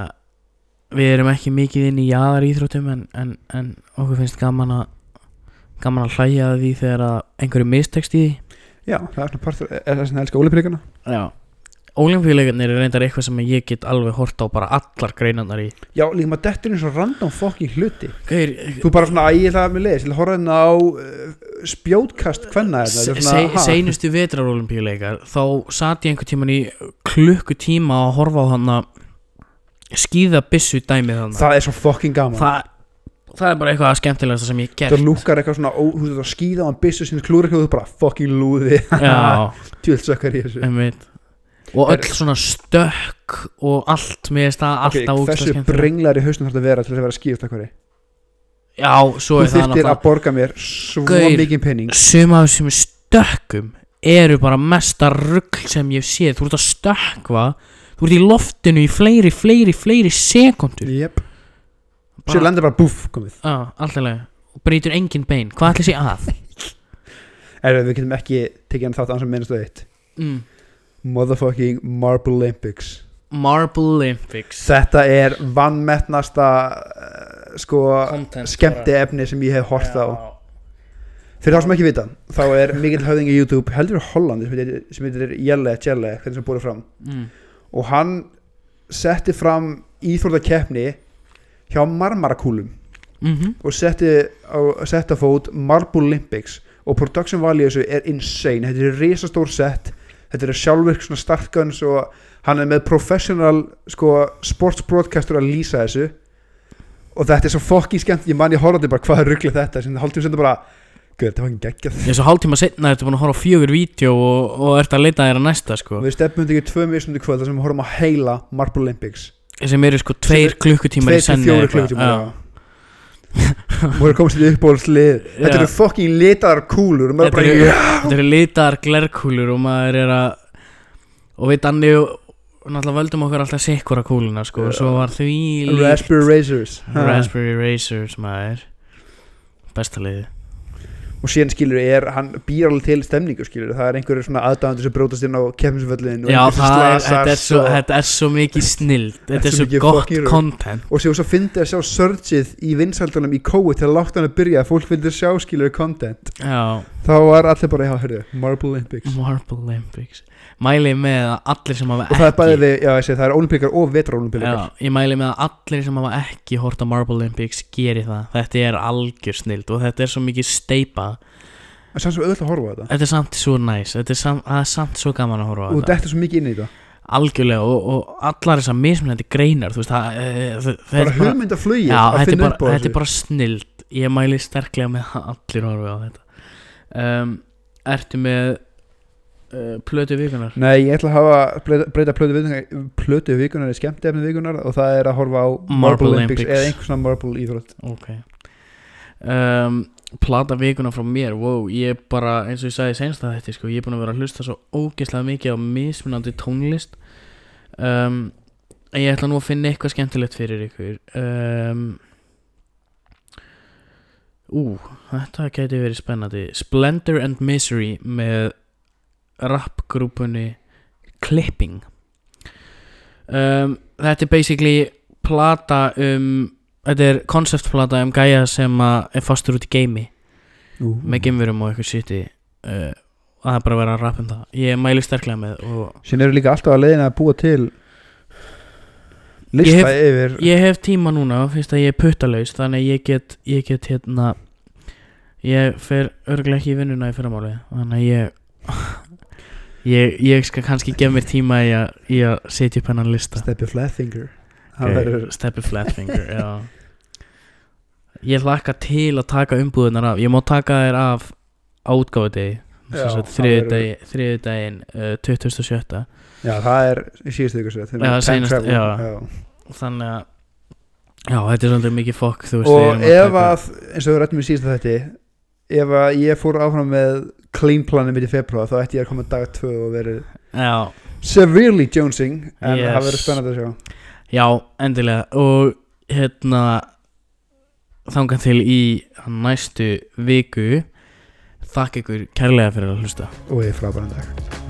við erum ekki mikið inn í jaðar íþróttum en, en, en okkur finnst gaman að gaman að hlæja því þegar einhverju mistekst í því. Já, það er svona partur Er það sem elska ólipríkana? já. Ólimpíuleikarnir er reyndar eitthvað sem ég get alveg hort á bara allar greinarnar í. Já, líka maður dettur eins og random fucking hluti. Gauir, Þú bara svona, æ, ég ætla að mér leiðis Ég ætla að horfa hérna á uh, spjótkast Hvenna seinustu vetrar ólimpíuleikar þá satt ég einhvern tíman í klukkutíma að horfa á hann að skýða byssu dæmið hann Það er svo fucking gaman. Það, það er bara eitthvað skemmtilegasta sem ég hef Það lúkar eitthvað svona, ó, þú veist það skýða á hann byssu sinni klúra ekki og þú bara fucking lúði. Tjöldsökkar í þessu. Einmitt. Og öll svona stökk og allt með þess að Ok, alltaf okay, Hversu brenglar í hausnum þarf þetta að vera til þess að vera skýðastökkari Já, svo Þú er það náttúrulega að borga mér svo Gaur. mikið penning Sum af þessum stökkum eru bara mesta rugl sem ég séð. Þú ert að stökkva Þú ert í loftinu í fleiri, fleiri, fleiri sekundur Jep Sér lendir bara búff komið. Leið Og brýtur engin bein. Hvað ætli sé að? Er við getum ekki tekið hann þátt ansam minnast eitt. Mm. Motherfucking Marble Olympics. Marble Olympics. Þetta er vannmettnasta uh, sko Content skemmti efni sem ég hef hort á. Fyrir þá sem ekki vita þá er mikill höfðingi YouTube heldur í Hollandi sem heitir, sem heitir Jelle Jelle hvernig sem búið fram. Mm. og hann setti fram íþróttakeppni hjá marmarakúlum mm og setti á, setti á fót Marble Olympics og production value þessu er insane. Þetta er risastór set. Þetta er sjálfvirk svona startguns og hann er með professional sko, sports broadcaster að lýsa þessu. Og þetta er svo fokki skemmt. Ég man ég horfði bara hvað er rugglega þetta sem hálftíma sendur bara Guð, þetta var ekki geggjað. Ég svo hálftíma setna Ertu búin að horfa á fjögur vídeo Og, og ert að leita þér að næsta sko. Við stefnum ekki tvö mismundi kvöld þar sem við horfum að heila Marble Olympics Sem eru sko tveir klukkutímar í tveir til senni fjóri eitthvað. klukkutíma Já. og við komum sér uppbólslið þetta eru fokking litaðar kúlur Þetta bara eru, yeah. þetta eru litaðar glerkúlur og maður er að og við danni náttúrulega völdum okkur alltaf sikkura kúluna sko og svo var því líkt Raspberry Razors Ha. Raspberry Racers maður besta liði og síðan skilur er, hann býr alveg til stemningu skilur, það er einhverju svona aðdæðandur sem brótast inn á kemminsvöllin Já það er, þetta, er svo, þetta er svo mikið snild. Þetta er svo svo gott content. Og svo fyndi að sjá surgeið í vinsældunum í kói til að láta hann að byrja fólk vildi sjá skilur content. Já, þá var allir bara, já, hörðu, Marble Olympics. Marble Olympics Mæli með að allir sem hafa og það er bæði ekki við, já, ég segi, það er olimpíkar og vetraolimpíkar ég mæli með að allir sem hafa ekki hort á Marble Olympics geri það. Þetta er algjör snild og þetta er svo mikið steipa en samt svo auðvitað að horfa þetta. Þetta er samt svo næs Þetta er samt, það er samt svo gaman að horfa og þetta. er svo mikið inn í þetta. Algjörlega og, og allar þessar mismunandi greinar Þú veist, það, það, það bara er bara að þetta er þetta er bara snild. Ég mæli sterklega með að allir horfa á þetta. Um, Ertu með plötu vikunar? Nei, ég ætla að hafa breyta, plötu, vikunar, plötu vikunar í skemmtefni vikunar og það er að horfa á Marble, Olympics, eða einhvers svona Marble íþrótt. Ok. Um, Plata vikuna frá mér Wow, ég er bara, eins og ég sagði senst að þetta sko, Ég er búin að vera að hlusta svo ógeðslega mikið á mismunandi tónlist. Um, En ég ætla nú að finna eitthvað skemmtilegt fyrir ykkur. Um, Ú, þetta gæti verið spennandi. Splendor and Misery með rapgrúpunni Clipping um, Þetta er basically plata um Þetta er konceptplata um gæja sem að er fastur út í geimi Ú. með geimverum og eitthvað shiti uh, og það bara að vera að rappa um það ég mæli sterklega með Síðan eru líka alltaf að leiðina að búa til lista Ég hef- yfir ég hef tíma núna fyrst að ég er puttalaus þannig að ég get, ég get hérna ég fer örglega ekki í vinnuna í fyrramáli þannig að ég ég, ég skal kannski gefa mér tíma í að, í að setja upp hennan lista Steppi Flatfinger okay. Steppi Flatfinger já. ég hlakka til að taka umbúðunar af ég má taka þér af átgáðu degi daginn uh, 27. Já, það er í síðustu ykkur sér þannig að já, þetta er svolítið mikið fokk Og ef að, eins og við rættum í síðustu þetta ef að ég fór áfram með clean planið mitt í februar þá ætti ég að koma dag 2 og verið já, severely jonesing en Yes. það verður spennandi að sjá. Já, endilega. Og hérna þangað til í næstu viku þakka ykkur kærlega fyrir að hlusta. Og ég frábæran dag